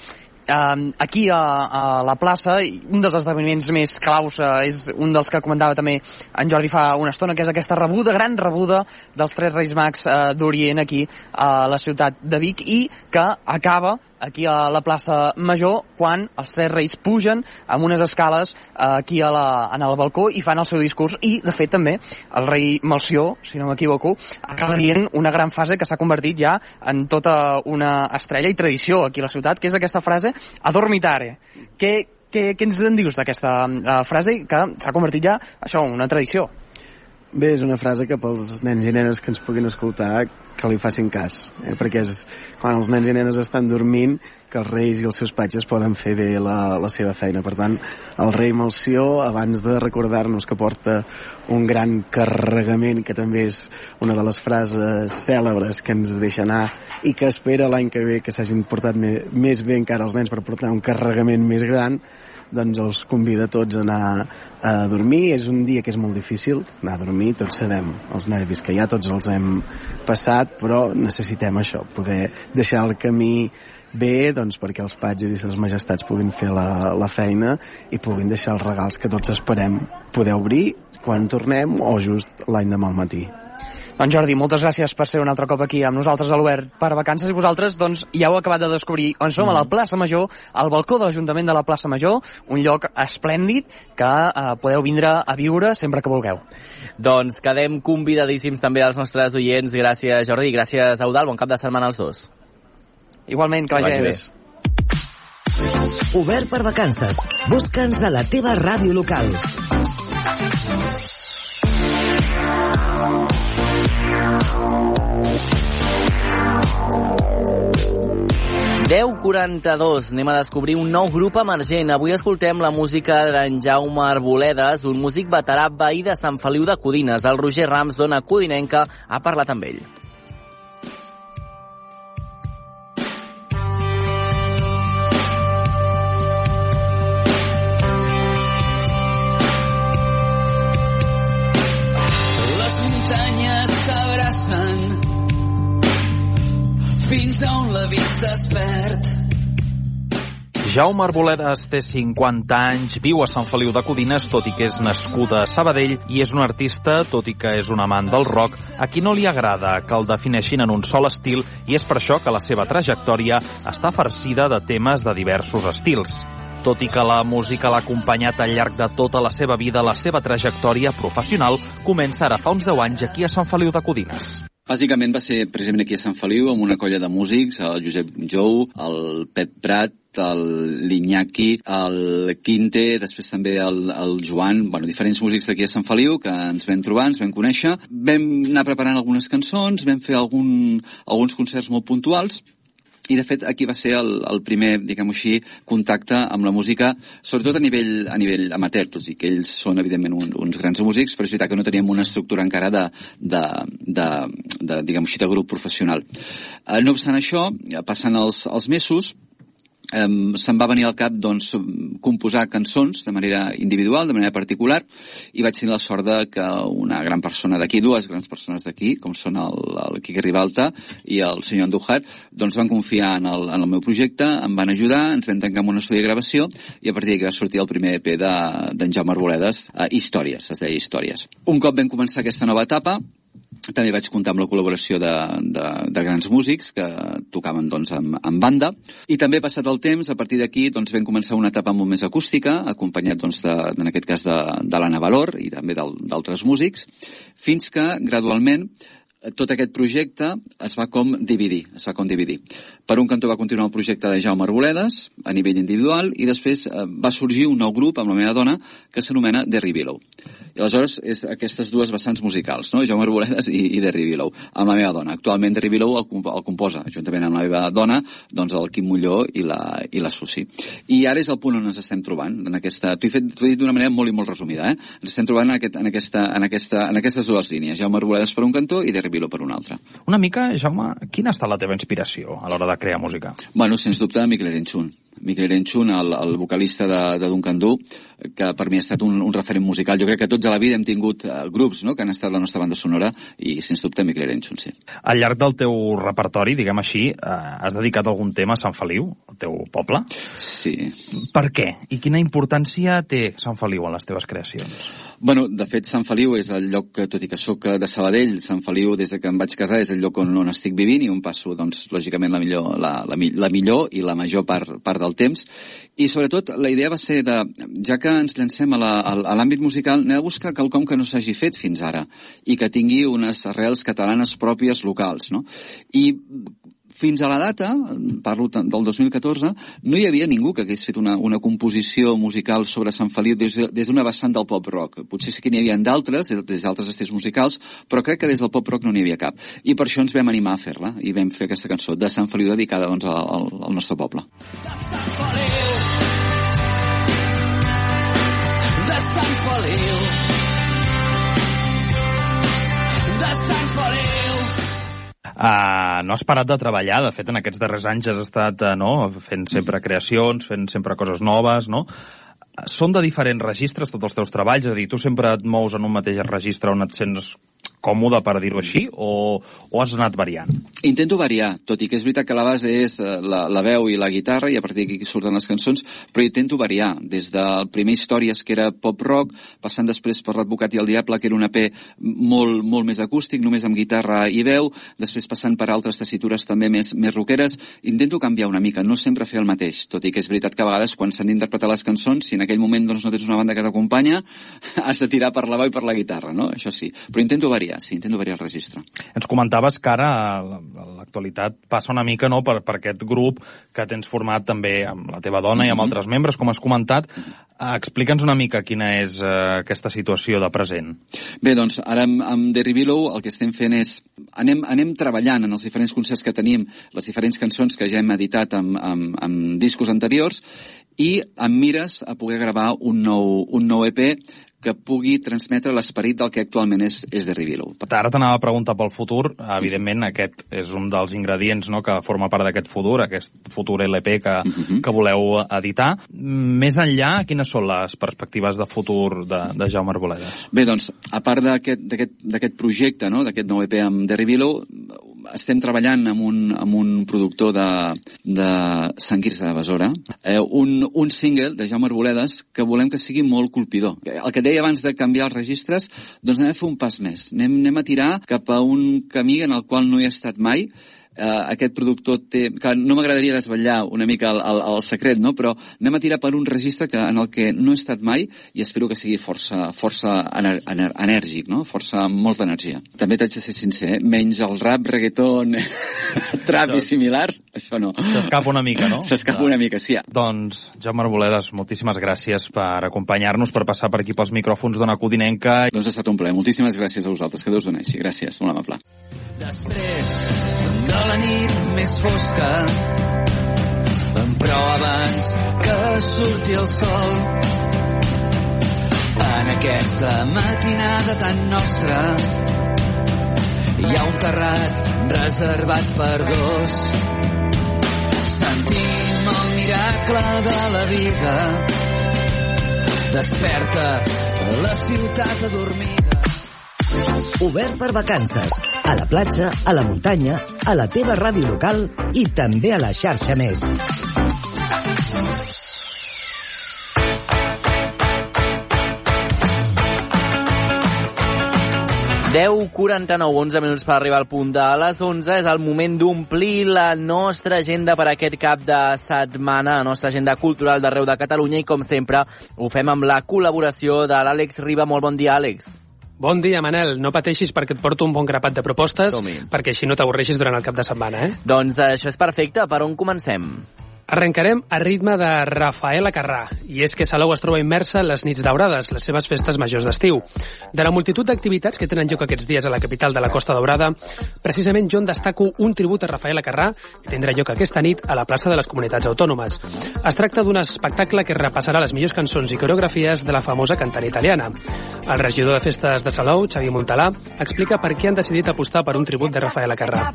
Speaker 12: eh, aquí a, a la plaça, un dels esdeveniments més claus eh, és un dels que comentava també en Jordi fa una estona, que és aquesta rebuda, gran rebuda dels tres Reis Mags eh, d'Orient aquí a la ciutat de Vic i que acaba aquí a la plaça Major quan els tres reis pugen amb unes escales eh, aquí a la, en el balcó i fan el seu discurs i, de fet, també el rei Malció, si no m'equivoco, acaba dient una gran fase que s'ha convertit ja en tota una estrella i tradició aquí a la ciutat, que és aquesta frase adormitare. Què, què, què ens en dius d'aquesta uh, frase que s'ha convertit ja, això, una tradició?
Speaker 13: Bé, és una frase que pels nens i nenes que ens puguin escoltar que li facin cas, eh? perquè és quan els nens i nenes estan dormint que els reis i els seus patges poden fer bé la, la seva feina. Per tant, el rei Malció, abans de recordar-nos que porta un gran carregament, que també és una de les frases cèlebres que ens deixa anar i que espera l'any que ve que s'hagin portat més bé encara els nens per portar un carregament més gran, doncs els convida a tots a anar a dormir. És un dia que és molt difícil anar a dormir, tots sabem els nervis que hi ha, tots els hem passat, però necessitem això, poder deixar el camí bé doncs, perquè els patges i les majestats puguin fer la, la feina i puguin deixar els regals que tots esperem poder obrir quan tornem o just l'any demà al matí.
Speaker 12: Doncs Jordi, moltes gràcies per ser un altre cop aquí amb nosaltres a l'Obert per vacances i vosaltres doncs, ja heu acabat de descobrir on som, mm. a la mm. plaça Major, al balcó de l'Ajuntament de la plaça Major, un lloc esplèndid que eh, podeu vindre a viure sempre que vulgueu.
Speaker 3: Doncs quedem convidadíssims també als nostres oients. Gràcies Jordi, gràcies Eudal, bon cap de setmana als dos.
Speaker 12: Igualment, que vagi bé.
Speaker 2: Obert per vacances. Busca'ns a la teva ràdio local.
Speaker 3: 10.42, anem a descobrir un nou grup emergent. Avui escoltem la música d'en Jaume Arboledes, un músic veterà veí de Sant Feliu de Codines. El Roger Rams, dona codinenca, ha parlat amb ell.
Speaker 6: Jaume Arboledes té 50 anys, viu a Sant Feliu de Codines, tot i que és nascuda a Sabadell, i és un artista, tot i que és un amant del rock, a qui no li agrada que el defineixin en un sol estil, i és per això que la seva trajectòria està farcida de temes de diversos estils. Tot i que la música l'ha acompanyat al llarg de tota la seva vida, la seva trajectòria professional comença ara fa uns 10 anys aquí a Sant Feliu de Codines.
Speaker 14: Bàsicament va ser precisament aquí a Sant Feliu amb una colla de músics, el Josep Jou, el Pep Prat, l'Iñaki, el Quinte, després també el, el Joan, bueno, diferents músics d'aquí a Sant Feliu que ens vam trobar, ens vam conèixer. Vam anar preparant algunes cançons, vam fer algun, alguns concerts molt puntuals, i de fet aquí va ser el, el primer, diguem-ho així, contacte amb la música, sobretot a nivell, a nivell amateur, tot i que ells són evidentment un, uns grans músics, però és veritat que no teníem una estructura encara de, de, de, de diguem-ho així, de grup professional. Eh, no obstant això, passant els, els mesos, Um, se'm va venir al cap doncs, composar cançons de manera individual, de manera particular, i vaig tenir la sort de que una gran persona d'aquí, dues grans persones d'aquí, com són el, el Quique Ribalta i el senyor Andújar, doncs van confiar en el, en el meu projecte, em van ajudar, ens vam tancar amb un estudi de gravació, i a partir d'aquí va sortir el primer EP d'en de, Jaume Arboledes, uh, Històries, es deia Històries. Un cop vam començar aquesta nova etapa, també vaig comptar amb la col·laboració de, de, de grans músics que tocaven doncs, amb, amb banda. I també, passat el temps, a partir d'aquí doncs, vam començar una etapa molt més acústica, acompanyat, doncs, de, en aquest cas, de, de l'Anna Valor i també d'altres músics, fins que, gradualment, tot aquest projecte es va com dividir, es va com dividir. Per un cantó va continuar el projecte de Jaume Arboledes, a nivell individual, i després eh, va sorgir un nou grup amb la meva dona que s'anomena The Rivillow. I aleshores és aquestes dues vessants musicals, no? Jaume Arboledes i, i Derry Billow, amb la meva dona. Actualment Derry Billow el, el composa, juntament amb la meva dona, doncs el Quim Molló i la, i la Susi. I ara és el punt on ens estem trobant, en aquesta... T'ho he, fet, he dit d'una manera molt i molt resumida, eh? Ens estem trobant en, aquest, en, aquesta, en, aquesta, en aquestes dues línies, Jaume Arboledes per un cantó i Derry Billow per un altre.
Speaker 6: Una mica, Jaume, quina ha estat la teva inspiració a l'hora de crear música?
Speaker 14: Bueno, sens dubte, Miquel Erenchun. Miquel Erenchun, el, el vocalista de, de Duncan Du, que per mi ha estat un, un referent musical. Jo crec que tots a la vida hem tingut uh, grups no?, que han estat la nostra banda sonora i, sens dubte, Miquel Erenchun, sí.
Speaker 6: Al llarg del teu repertori, diguem així, uh, has dedicat algun tema a Sant Feliu, el teu poble?
Speaker 14: Sí.
Speaker 6: Per què? I quina importància té Sant Feliu en les teves creacions?
Speaker 14: Bueno, de fet, Sant Feliu és el lloc, que, tot i que sóc de Sabadell, Sant Feliu, des de que em vaig casar, és el lloc on, on estic vivint i on passo, doncs, lògicament, la millor, la, la, la millor i la major part, part del temps. I, sobretot, la idea va ser de, ja que ens llancem a l'àmbit musical, anem a buscar quelcom que no s'hagi fet fins ara i que tingui unes arrels catalanes pròpies locals, no? I fins a la data, parlo del 2014, no hi havia ningú que hagués fet una, una composició musical sobre Sant Feliu des, d'una vessant del pop-rock. Potser sí que n'hi havia d'altres, des d'altres estils musicals, però crec que des del pop-rock no n'hi havia cap. I per això ens vam animar a fer-la i vam fer aquesta cançó de Sant Feliu dedicada doncs, al, al nostre poble. De Sant Feliu Feliu.
Speaker 6: De Sant Feliu. Uh, no has parat de treballar, de fet en aquests darrers anys has estat uh, no, fent sempre creacions, fent sempre coses noves, no? Són de diferents registres tots els teus treballs, és a dir, tu sempre et mous en un mateix registre on et sents còmode, per dir-ho així, o, o has anat variant?
Speaker 14: Intento variar, tot i que és veritat que la base és eh, la, la veu i la guitarra, i a partir d'aquí surten les cançons, però intento variar, des del primer Històries, que era pop-rock, passant després per L'Advocat i el Diable, que era un EP molt, molt més acústic, només amb guitarra i veu, després passant per altres tessitures també més, més rockeres, intento canviar una mica, no sempre fer el mateix, tot i que és veritat que a vegades quan s'han d'interpretar les cançons, si en aquell moment doncs, no tens una banda que t'acompanya, [laughs] has de tirar per la veu i per la guitarra, no? Això sí, però intento variar variar, sí, intento variar el registre.
Speaker 6: Ens comentaves que ara l'actualitat passa una mica no, per, per aquest grup que tens format també amb la teva dona mm -hmm. i amb mhm. altres membres, com has comentat. Uh, Explica'ns una mica quina és uh, aquesta situació de present.
Speaker 14: Bé, doncs, ara amb, amb The Revealo el que estem fent és... Anem, anem treballant en els diferents concerts que tenim, les diferents cançons que ja hem editat amb, amb, amb discos anteriors, i amb mires a poder gravar un nou, un nou EP que pugui transmetre l'esperit del que actualment és, és de Rivilo.
Speaker 6: Ara t'anava a preguntar pel futur. Evidentment, aquest és un dels ingredients no, que forma part d'aquest futur, aquest futur LP que, uh mhm. -huh. que voleu editar. Més enllà, quines són les perspectives de futur de, de Jaume Arboleda?
Speaker 14: Bé, doncs, a part d'aquest projecte, no, d'aquest nou EP amb The Rivilo, estem treballant amb un, amb un productor de, de Sant Quirze de Besora, eh, un, un single de Jaume Arboledes que volem que sigui molt colpidor. El que deia abans de canviar els registres, doncs anem a fer un pas més. Anem, anem a tirar cap a un camí en el qual no hi he estat mai, eh, aquest productor té... Que no m'agradaria desvetllar una mica el, el, el secret, no? però anem a tirar per un registre que, en el que no he estat mai i espero que sigui força, força ener, ener, enèrgic, no? força amb molta energia. També t'haig de ser sincer, eh? menys el rap, reggaeton, [laughs] trap i similars, això no.
Speaker 15: S'escapa una mica, no?
Speaker 14: S'escapa una mica, sí.
Speaker 15: Doncs, Jaume Arboledes, moltíssimes gràcies per acompanyar-nos, per passar per aquí pels micròfons d'Ona Codinenca.
Speaker 14: Doncs ha estat un plaer. Moltíssimes gràcies a vosaltres. Que Déu us doneixi. Gràcies, molt amable.
Speaker 16: Després de la nit més fosca. Però abans que surti el sol. En aquesta matinada tan nostra hi ha un terrat reservat per dos. Sentim el miracle de la vida. Desperta la ciutat adormida
Speaker 2: Obert per vacances. A la platja, a la muntanya, a la teva ràdio local i també a la xarxa més.
Speaker 3: 10, 49, 11 minuts per arribar al punt de les 11. És el moment d'omplir la nostra agenda per aquest cap de setmana, la nostra agenda cultural d'arreu de Catalunya i, com sempre, ho fem amb la col·laboració de l'Àlex Riba. Molt bon dia, Àlex.
Speaker 17: Bon dia, Manel. No pateixis perquè et porto un bon grapat de propostes, perquè així no t'avorreixis durant el cap de setmana, eh?
Speaker 3: Doncs això és perfecte. Per on comencem?
Speaker 17: Arrencarem a ritme de Rafaela Carrà, i és que Salou es troba immersa en les nits daurades, les seves festes majors d'estiu. De la multitud d'activitats que tenen lloc aquests dies a la capital de la Costa Daurada, precisament jo en destaco un tribut a Rafaela Carrà, que tindrà lloc aquesta nit a la plaça de les Comunitats Autònomes. Es tracta d'un espectacle que repassarà les millors cançons i coreografies de la famosa cantant italiana. El regidor de festes de Salou, Xavi Montalà, explica per què han decidit apostar per un tribut de Rafaela Carrà.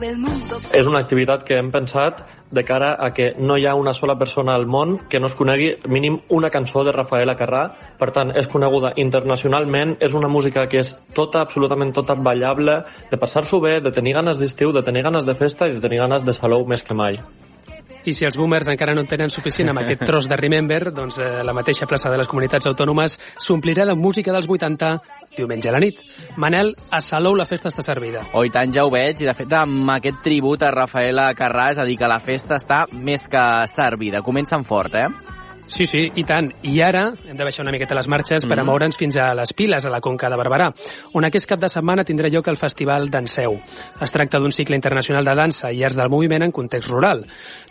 Speaker 18: És una activitat que hem pensat de cara a que no hi ha una sola persona al món que no es conegui mínim una cançó de Rafaela Carrà. Per tant, és coneguda internacionalment, és una música que és tota, absolutament tota ballable, de passar-s'ho bé, de tenir ganes d'estiu, de tenir ganes de festa i de tenir ganes de salou més que mai.
Speaker 17: I si els boomers encara no en tenen suficient amb aquest tros de Remember, doncs eh, la mateixa plaça de les comunitats autònomes s'omplirà de música dels 80 diumenge a la nit. Manel, a Salou la festa està servida.
Speaker 3: Oh, tant, ja ho veig, i de fet amb aquest tribut a Rafaela Carrà, és a dir, que la festa està més que servida. Comencen fort, eh?
Speaker 17: Sí, sí, i tant. I ara hem de baixar una miqueta les marxes mm. per a moure'ns fins a les Piles, a la Conca de Barberà, on aquest cap de setmana tindrà lloc el Festival Danseu. Es tracta d'un cicle internacional de dansa i arts del moviment en context rural.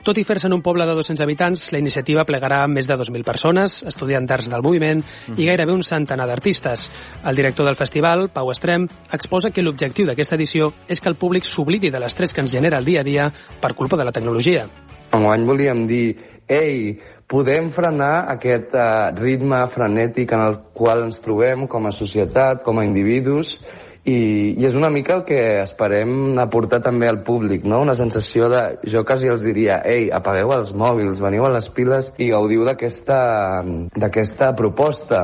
Speaker 17: Tot i fer-se en un poble de 200 habitants, la iniciativa plegarà més de 2.000 persones, estudiants d'arts del moviment mm. i gairebé un centenar d'artistes. El director del festival, Pau Estrem, exposa que l'objectiu d'aquesta edició és que el públic s'oblidi de l'estrès que ens genera el dia a dia per culpa de la tecnologia.
Speaker 19: Enguany volíem dir, ei, podem frenar aquest uh, ritme frenètic en el qual ens trobem com a societat, com a individus, i, i és una mica el que esperem aportar també al públic, no? Una sensació de... Jo quasi els diria, ei, apagueu els mòbils, veniu a les piles i gaudiu d'aquesta proposta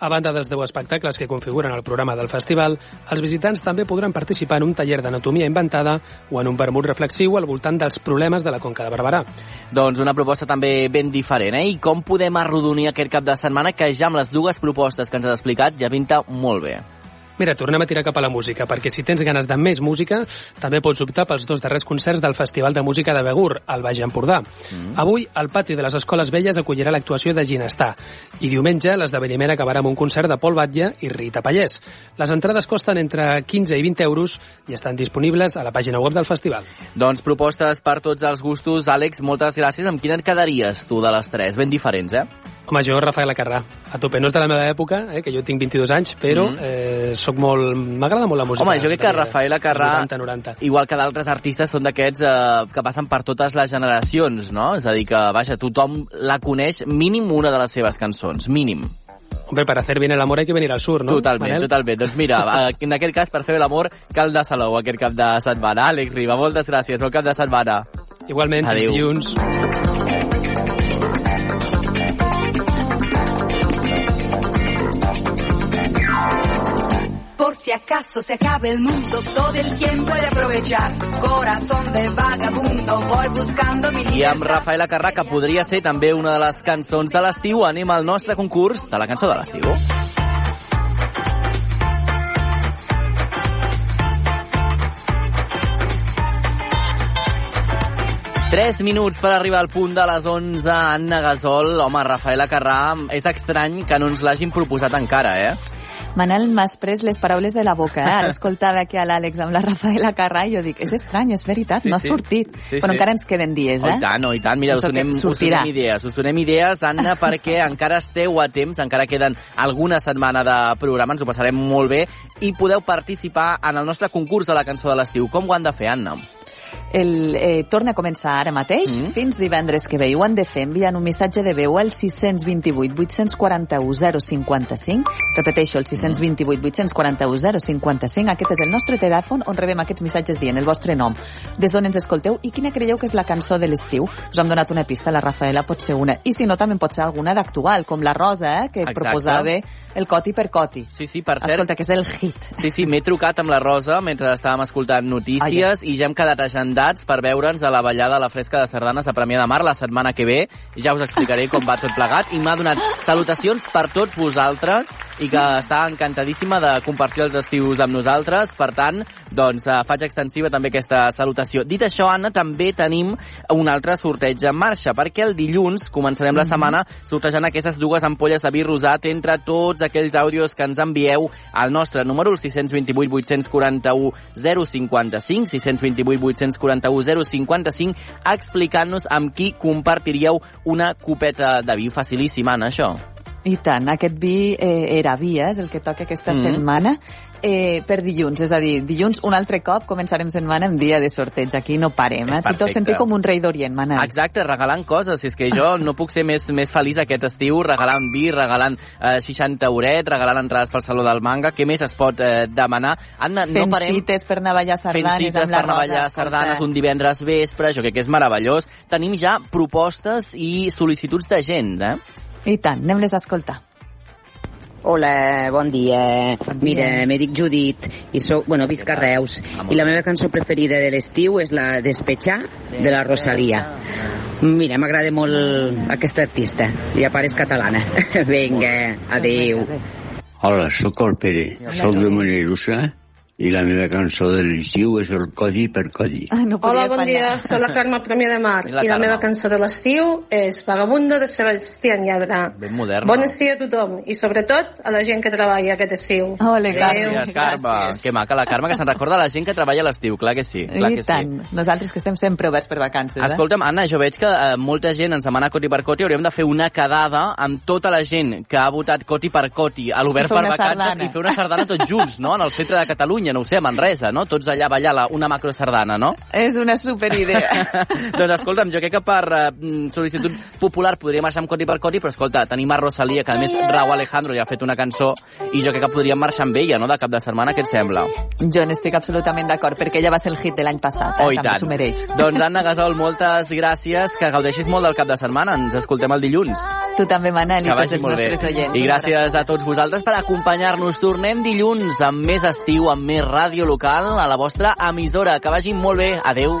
Speaker 17: a banda dels 10 espectacles que configuren el programa del festival, els visitants també podran participar en un taller d'anatomia inventada o en un vermut reflexiu al voltant dels problemes de la Conca de Barberà.
Speaker 3: Doncs una proposta també ben diferent, eh? I com podem arrodonir aquest cap de setmana que ja amb les dues propostes que ens has explicat ja pinta molt bé.
Speaker 17: Mira, tornem a tirar cap a la música, perquè si tens ganes de més música, també pots optar pels dos darrers concerts del Festival de Música de Begur, al Baix Empordà. Mm. Avui, el pati de les Escoles Velles acollirà l'actuació de Ginestar, i diumenge l'esdeveniment acabarà amb un concert de Pol Batlle i Rita Pallès. Les entrades costen entre 15 i 20 euros i estan disponibles a la pàgina web del festival.
Speaker 3: Doncs propostes per tots els gustos. Àlex, moltes gràcies. Amb quina et quedaries tu de les tres? Ben diferents, eh?
Speaker 17: Home, jo, Rafael Acarrà. A tope, no és de la meva època, eh, que jo tinc 22 anys, però mm. eh, soc molt... M'agrada molt la música.
Speaker 3: Home, jo crec que Rafael Acarrà,
Speaker 17: 90, 90.
Speaker 3: igual que d'altres artistes, són d'aquests eh, que passen per totes les generacions, no? És a dir, que, vaja, tothom la coneix mínim una de les seves cançons, mínim.
Speaker 17: Hombre, para hacer bien el amor hay que venir al sur, no?
Speaker 3: Totalment,
Speaker 17: Manel?
Speaker 3: totalment. Doncs mira, [laughs] en aquest cas, per fer l'amor, cal de Salou aquest cap de setmana. Àlex Riba, moltes gràcies. Bon cap de setmana.
Speaker 17: Igualment,
Speaker 3: Adéu.
Speaker 17: dilluns.
Speaker 20: Si acaso se acabe el mundo, todo el tiempo he de aprovechar. Corazón de vagabundo, voy buscando mi
Speaker 3: I amb Rafaela Carrà, que podria ser també una de les cançons de l'estiu, anem al nostre concurs de la cançó de l'estiu. Tres minuts per arribar al punt de les 11. Anna Gasol, home, Rafaela Carrà, és estrany que no ens l'hagin proposat encara, eh?
Speaker 21: Manel m'has pres les paraules de la boca. Eh? Ara escoltava aquí a l'Àlex amb la Rafaela Carrà i jo dic, és estrany, és veritat,
Speaker 3: Sí,
Speaker 21: no ha
Speaker 3: sí.
Speaker 21: sortit.
Speaker 3: Sí,
Speaker 21: Però
Speaker 3: sí.
Speaker 21: encara ens queden dies,
Speaker 3: Oh,
Speaker 21: eh?
Speaker 3: i tant, oh, i tant. Mira, us donem, us donem idees. Us donem idees, Anna, perquè [laughs] encara esteu a temps, encara queden alguna setmana de programa, ens ho passarem molt bé, i podeu participar en el nostre concurs de la cançó de l'estiu. Com ho han de fer, Anna?
Speaker 21: El, eh, torna a començar ara mateix,
Speaker 3: Mm.
Speaker 21: fins divendres que ve. Ho han de fer enviant un missatge de veu al 628 841 055. Repeteixo, el 628 841 055. Aquest és el nostre telèfon on rebem aquests missatges dient el vostre nom, des d'on ens escolteu i quina creieu que és la cançó de l'estiu. Us hem donat una pista, la Rafaela pot ser una. I si no, també pot ser alguna d'actual, com la Rosa, eh, que
Speaker 3: Exacte.
Speaker 21: proposava el Coti per Coti.
Speaker 3: Sí, sí, per cert...
Speaker 21: Escolta, que és el hit.
Speaker 3: Sí, sí, m'he trucat amb la Rosa mentre estàvem escoltant notícies i ja hem quedat agendats per veure'ns a la ballada a la fresca de Sardanes de Premià de Mar la setmana que ve. Ja us explicaré com va tot plegat i m'ha donat salutacions per tots vosaltres i que està encantadíssima de compartir els estius amb nosaltres. Per tant, doncs, eh, faig extensiva també aquesta salutació. Dit això, Anna, també tenim un altre sorteig en marxa, perquè el dilluns començarem la
Speaker 21: Mhm.
Speaker 3: setmana sortejant aquestes dues ampolles de vi rosat entre tots aquells àudios que ens envieu al nostre número, el 628 841 055, 628 841 055, explicant-nos amb qui compartiríeu una copeta de vi. Facilíssima, Anna, això.
Speaker 21: I tant, aquest vi eh, era vi, eh, és el que toca aquesta
Speaker 3: Mhm.
Speaker 21: setmana eh, per dilluns, és a dir, dilluns un altre cop començarem setmana amb dia de sorteig, aquí no parem, eh?
Speaker 3: Perfecte.
Speaker 21: sentit com un rei d'Orient, Manel.
Speaker 3: Exacte, regalant coses. Si és que jo no puc ser més, més feliç aquest estiu regalant vi, regalant eh, 60 euret, regalant entrades pel Saló del Manga. Què més es pot eh, demanar? Anna, no
Speaker 21: Fent
Speaker 3: parem...
Speaker 21: cites per anar a ballar
Speaker 3: fent
Speaker 21: sardanes
Speaker 3: cites
Speaker 21: amb la
Speaker 3: per anar a ballar sardanes un divendres vespre, això crec que és meravellós. Tenim ja propostes i sol·licituds de gent, eh?
Speaker 21: I tant, anem-les a escoltar.
Speaker 22: Hola, bon dia. Mira, me dic Judit i soc, bueno, visc a Reus i la meva cançó preferida de l'estiu és la Despechar de la Rosalia. Mira, m'agrada molt aquesta artista i a part és catalana. [laughs] Vinga, adeu.
Speaker 23: Hola, sóc el Pere, soc de Mollerussa i la meva cançó de l'estiu és el Codi per Codi.
Speaker 21: Ah, no
Speaker 24: Hola, bon dia, soc la Carme Premià de Mar
Speaker 3: I la
Speaker 24: i la meva cançó de l'estiu és Vagabundo de Sebastián Yatra.
Speaker 3: Ben moderna.
Speaker 24: Bon estiu a tothom i sobretot a la gent que treballa aquest estiu.
Speaker 21: Ole,
Speaker 3: Gràcies, Carme. Que maca la Carme, que se'n recorda la gent que treballa a l'estiu, clar que sí. Clar
Speaker 21: I
Speaker 3: que sí.
Speaker 21: tant, nosaltres que estem sempre oberts per vacances.
Speaker 3: Escolta'm, Anna, jo veig que eh, molta gent ens demana Coti per Coti. Hauríem de fer una quedada amb tota la gent que ha votat Coti per Coti a l'Obert per
Speaker 21: una
Speaker 3: Vacances
Speaker 21: sardana.
Speaker 3: i fer una sardana tots junts, no?, en el centre de Catalunya, no ho sé, a Manresa, no? Tots allà ballar la, una macro sardana, no?
Speaker 21: És una superidea. [laughs]
Speaker 3: doncs escolta'm, jo crec que per eh, mm, sol·licitud popular podria marxar amb Coti per Coti, però escolta, tenim a Rosalia, que a més Raúl Alejandro ja ha fet una cançó, i jo crec que podríem marxar amb ella, no?, de cap de setmana, què et sembla?
Speaker 21: jo n'estic absolutament d'acord, perquè ella va ser el hit de l'any passat, eh?
Speaker 3: Oh, i
Speaker 21: també s'ho mereix.
Speaker 3: Doncs Anna Gasol, moltes gràcies, que gaudeixis molt del cap de setmana, ens escoltem el dilluns.
Speaker 21: Tu també, Manel, i tots els nostres oients.
Speaker 3: I gràcies a tots vosaltres per acompanyar-nos. Tornem dilluns amb més estiu, amb més ràdio local a la vostra emissora. Que vagi molt bé. Adeu.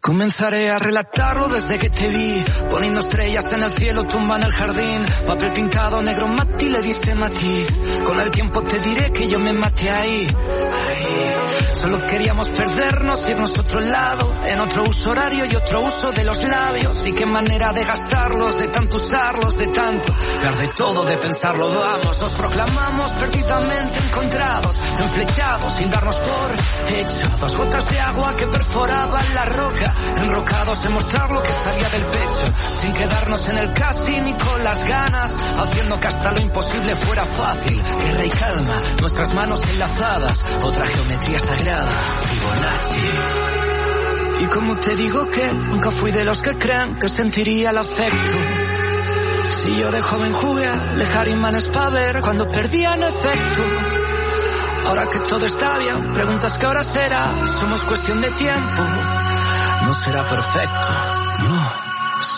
Speaker 16: Comenzaré a relatarlo desde que te vi, poniendo estrellas en el cielo, tumba en el jardín, papel pintado negro, Mati le diste Mati. Con el tiempo te diré que yo me maté ahí. Solo queríamos perdernos, irnos a otro lado, en otro uso horario y otro uso de los labios. Y qué manera de gastarlos, de tanto usarlos, de tanto de todo, de pensarlo, vamos. Nos proclamamos perdidamente encontrados, enflechados, sin darnos por hecho. Dos gotas de agua que perforaban la roca. Enrocados en mostrar lo que salía del pecho, sin quedarnos en el casi ni con las ganas, haciendo que hasta lo imposible fuera fácil. Guerra y calma, nuestras manos enlazadas, otra geometría sagrada, Fibonacci. Y como te digo que nunca fui de los que creen que sentiría el afecto. Si yo de joven jugué a alejar imanes para ver cuando perdían efecto. Ahora que todo está bien, preguntas qué hora será. Somos cuestión de tiempo. No será perfecto, no.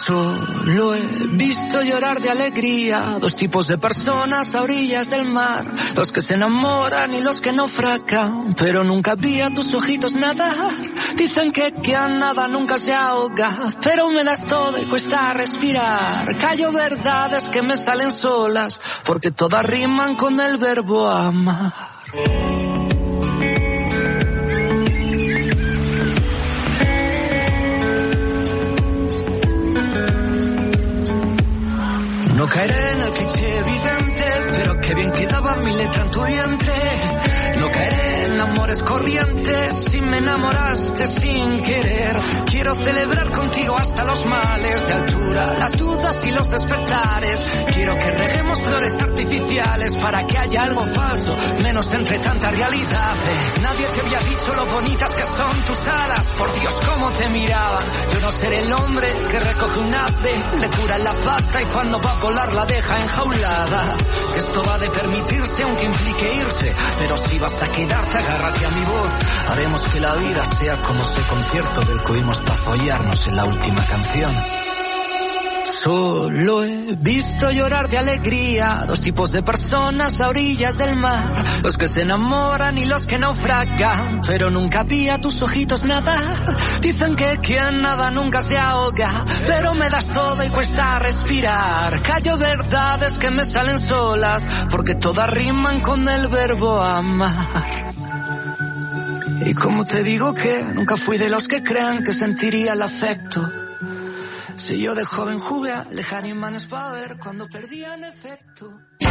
Speaker 16: Solo he visto llorar de alegría dos tipos de personas a orillas del mar, los que se enamoran y los que naufragan, pero nunca vi a tus ojitos nadar. Dicen que que a nada nunca se ahoga, pero me das todo y cuesta respirar. Callo verdades que me salen solas, porque todas riman con el verbo amar. No caeré en el cliché evidente, pero qué bien quedaba mi letra en tu vientre. No caeré amores corrientes si me enamoraste sin querer. Quiero celebrar contigo hasta los males de altura, las dudas y los despertares. Quiero que reguemos flores artificiales para que haya algo falso, menos entre tanta realidad. Nadie te había dicho lo bonitas que son tus alas. Por Dios, cómo te miraban. Yo no seré el hombre que recoge un ave, le cura la pata y cuando va a volar la deja enjaulada. Esto va de permitirse aunque implique irse, pero si vas a quedarte, agárrate a mi voz. Haremos que la vida sea como ese concierto del que oímos para follarnos en la última canción. Solo he visto llorar de alegría dos tipos de personas a orillas del mar, los que se enamoran y los que naufragan, pero nunca vi a tus ojitos nadar. Dicen que quien nada nunca se ahoga, pero me das todo y cuesta respirar. Callo verdades que me salen solas, porque todas riman con el verbo amar. Y como te digo que nunca fui de los que crean que sentiría el afecto. Si yo de joven jugué a alejar imanes para ver cuando perdían efecto.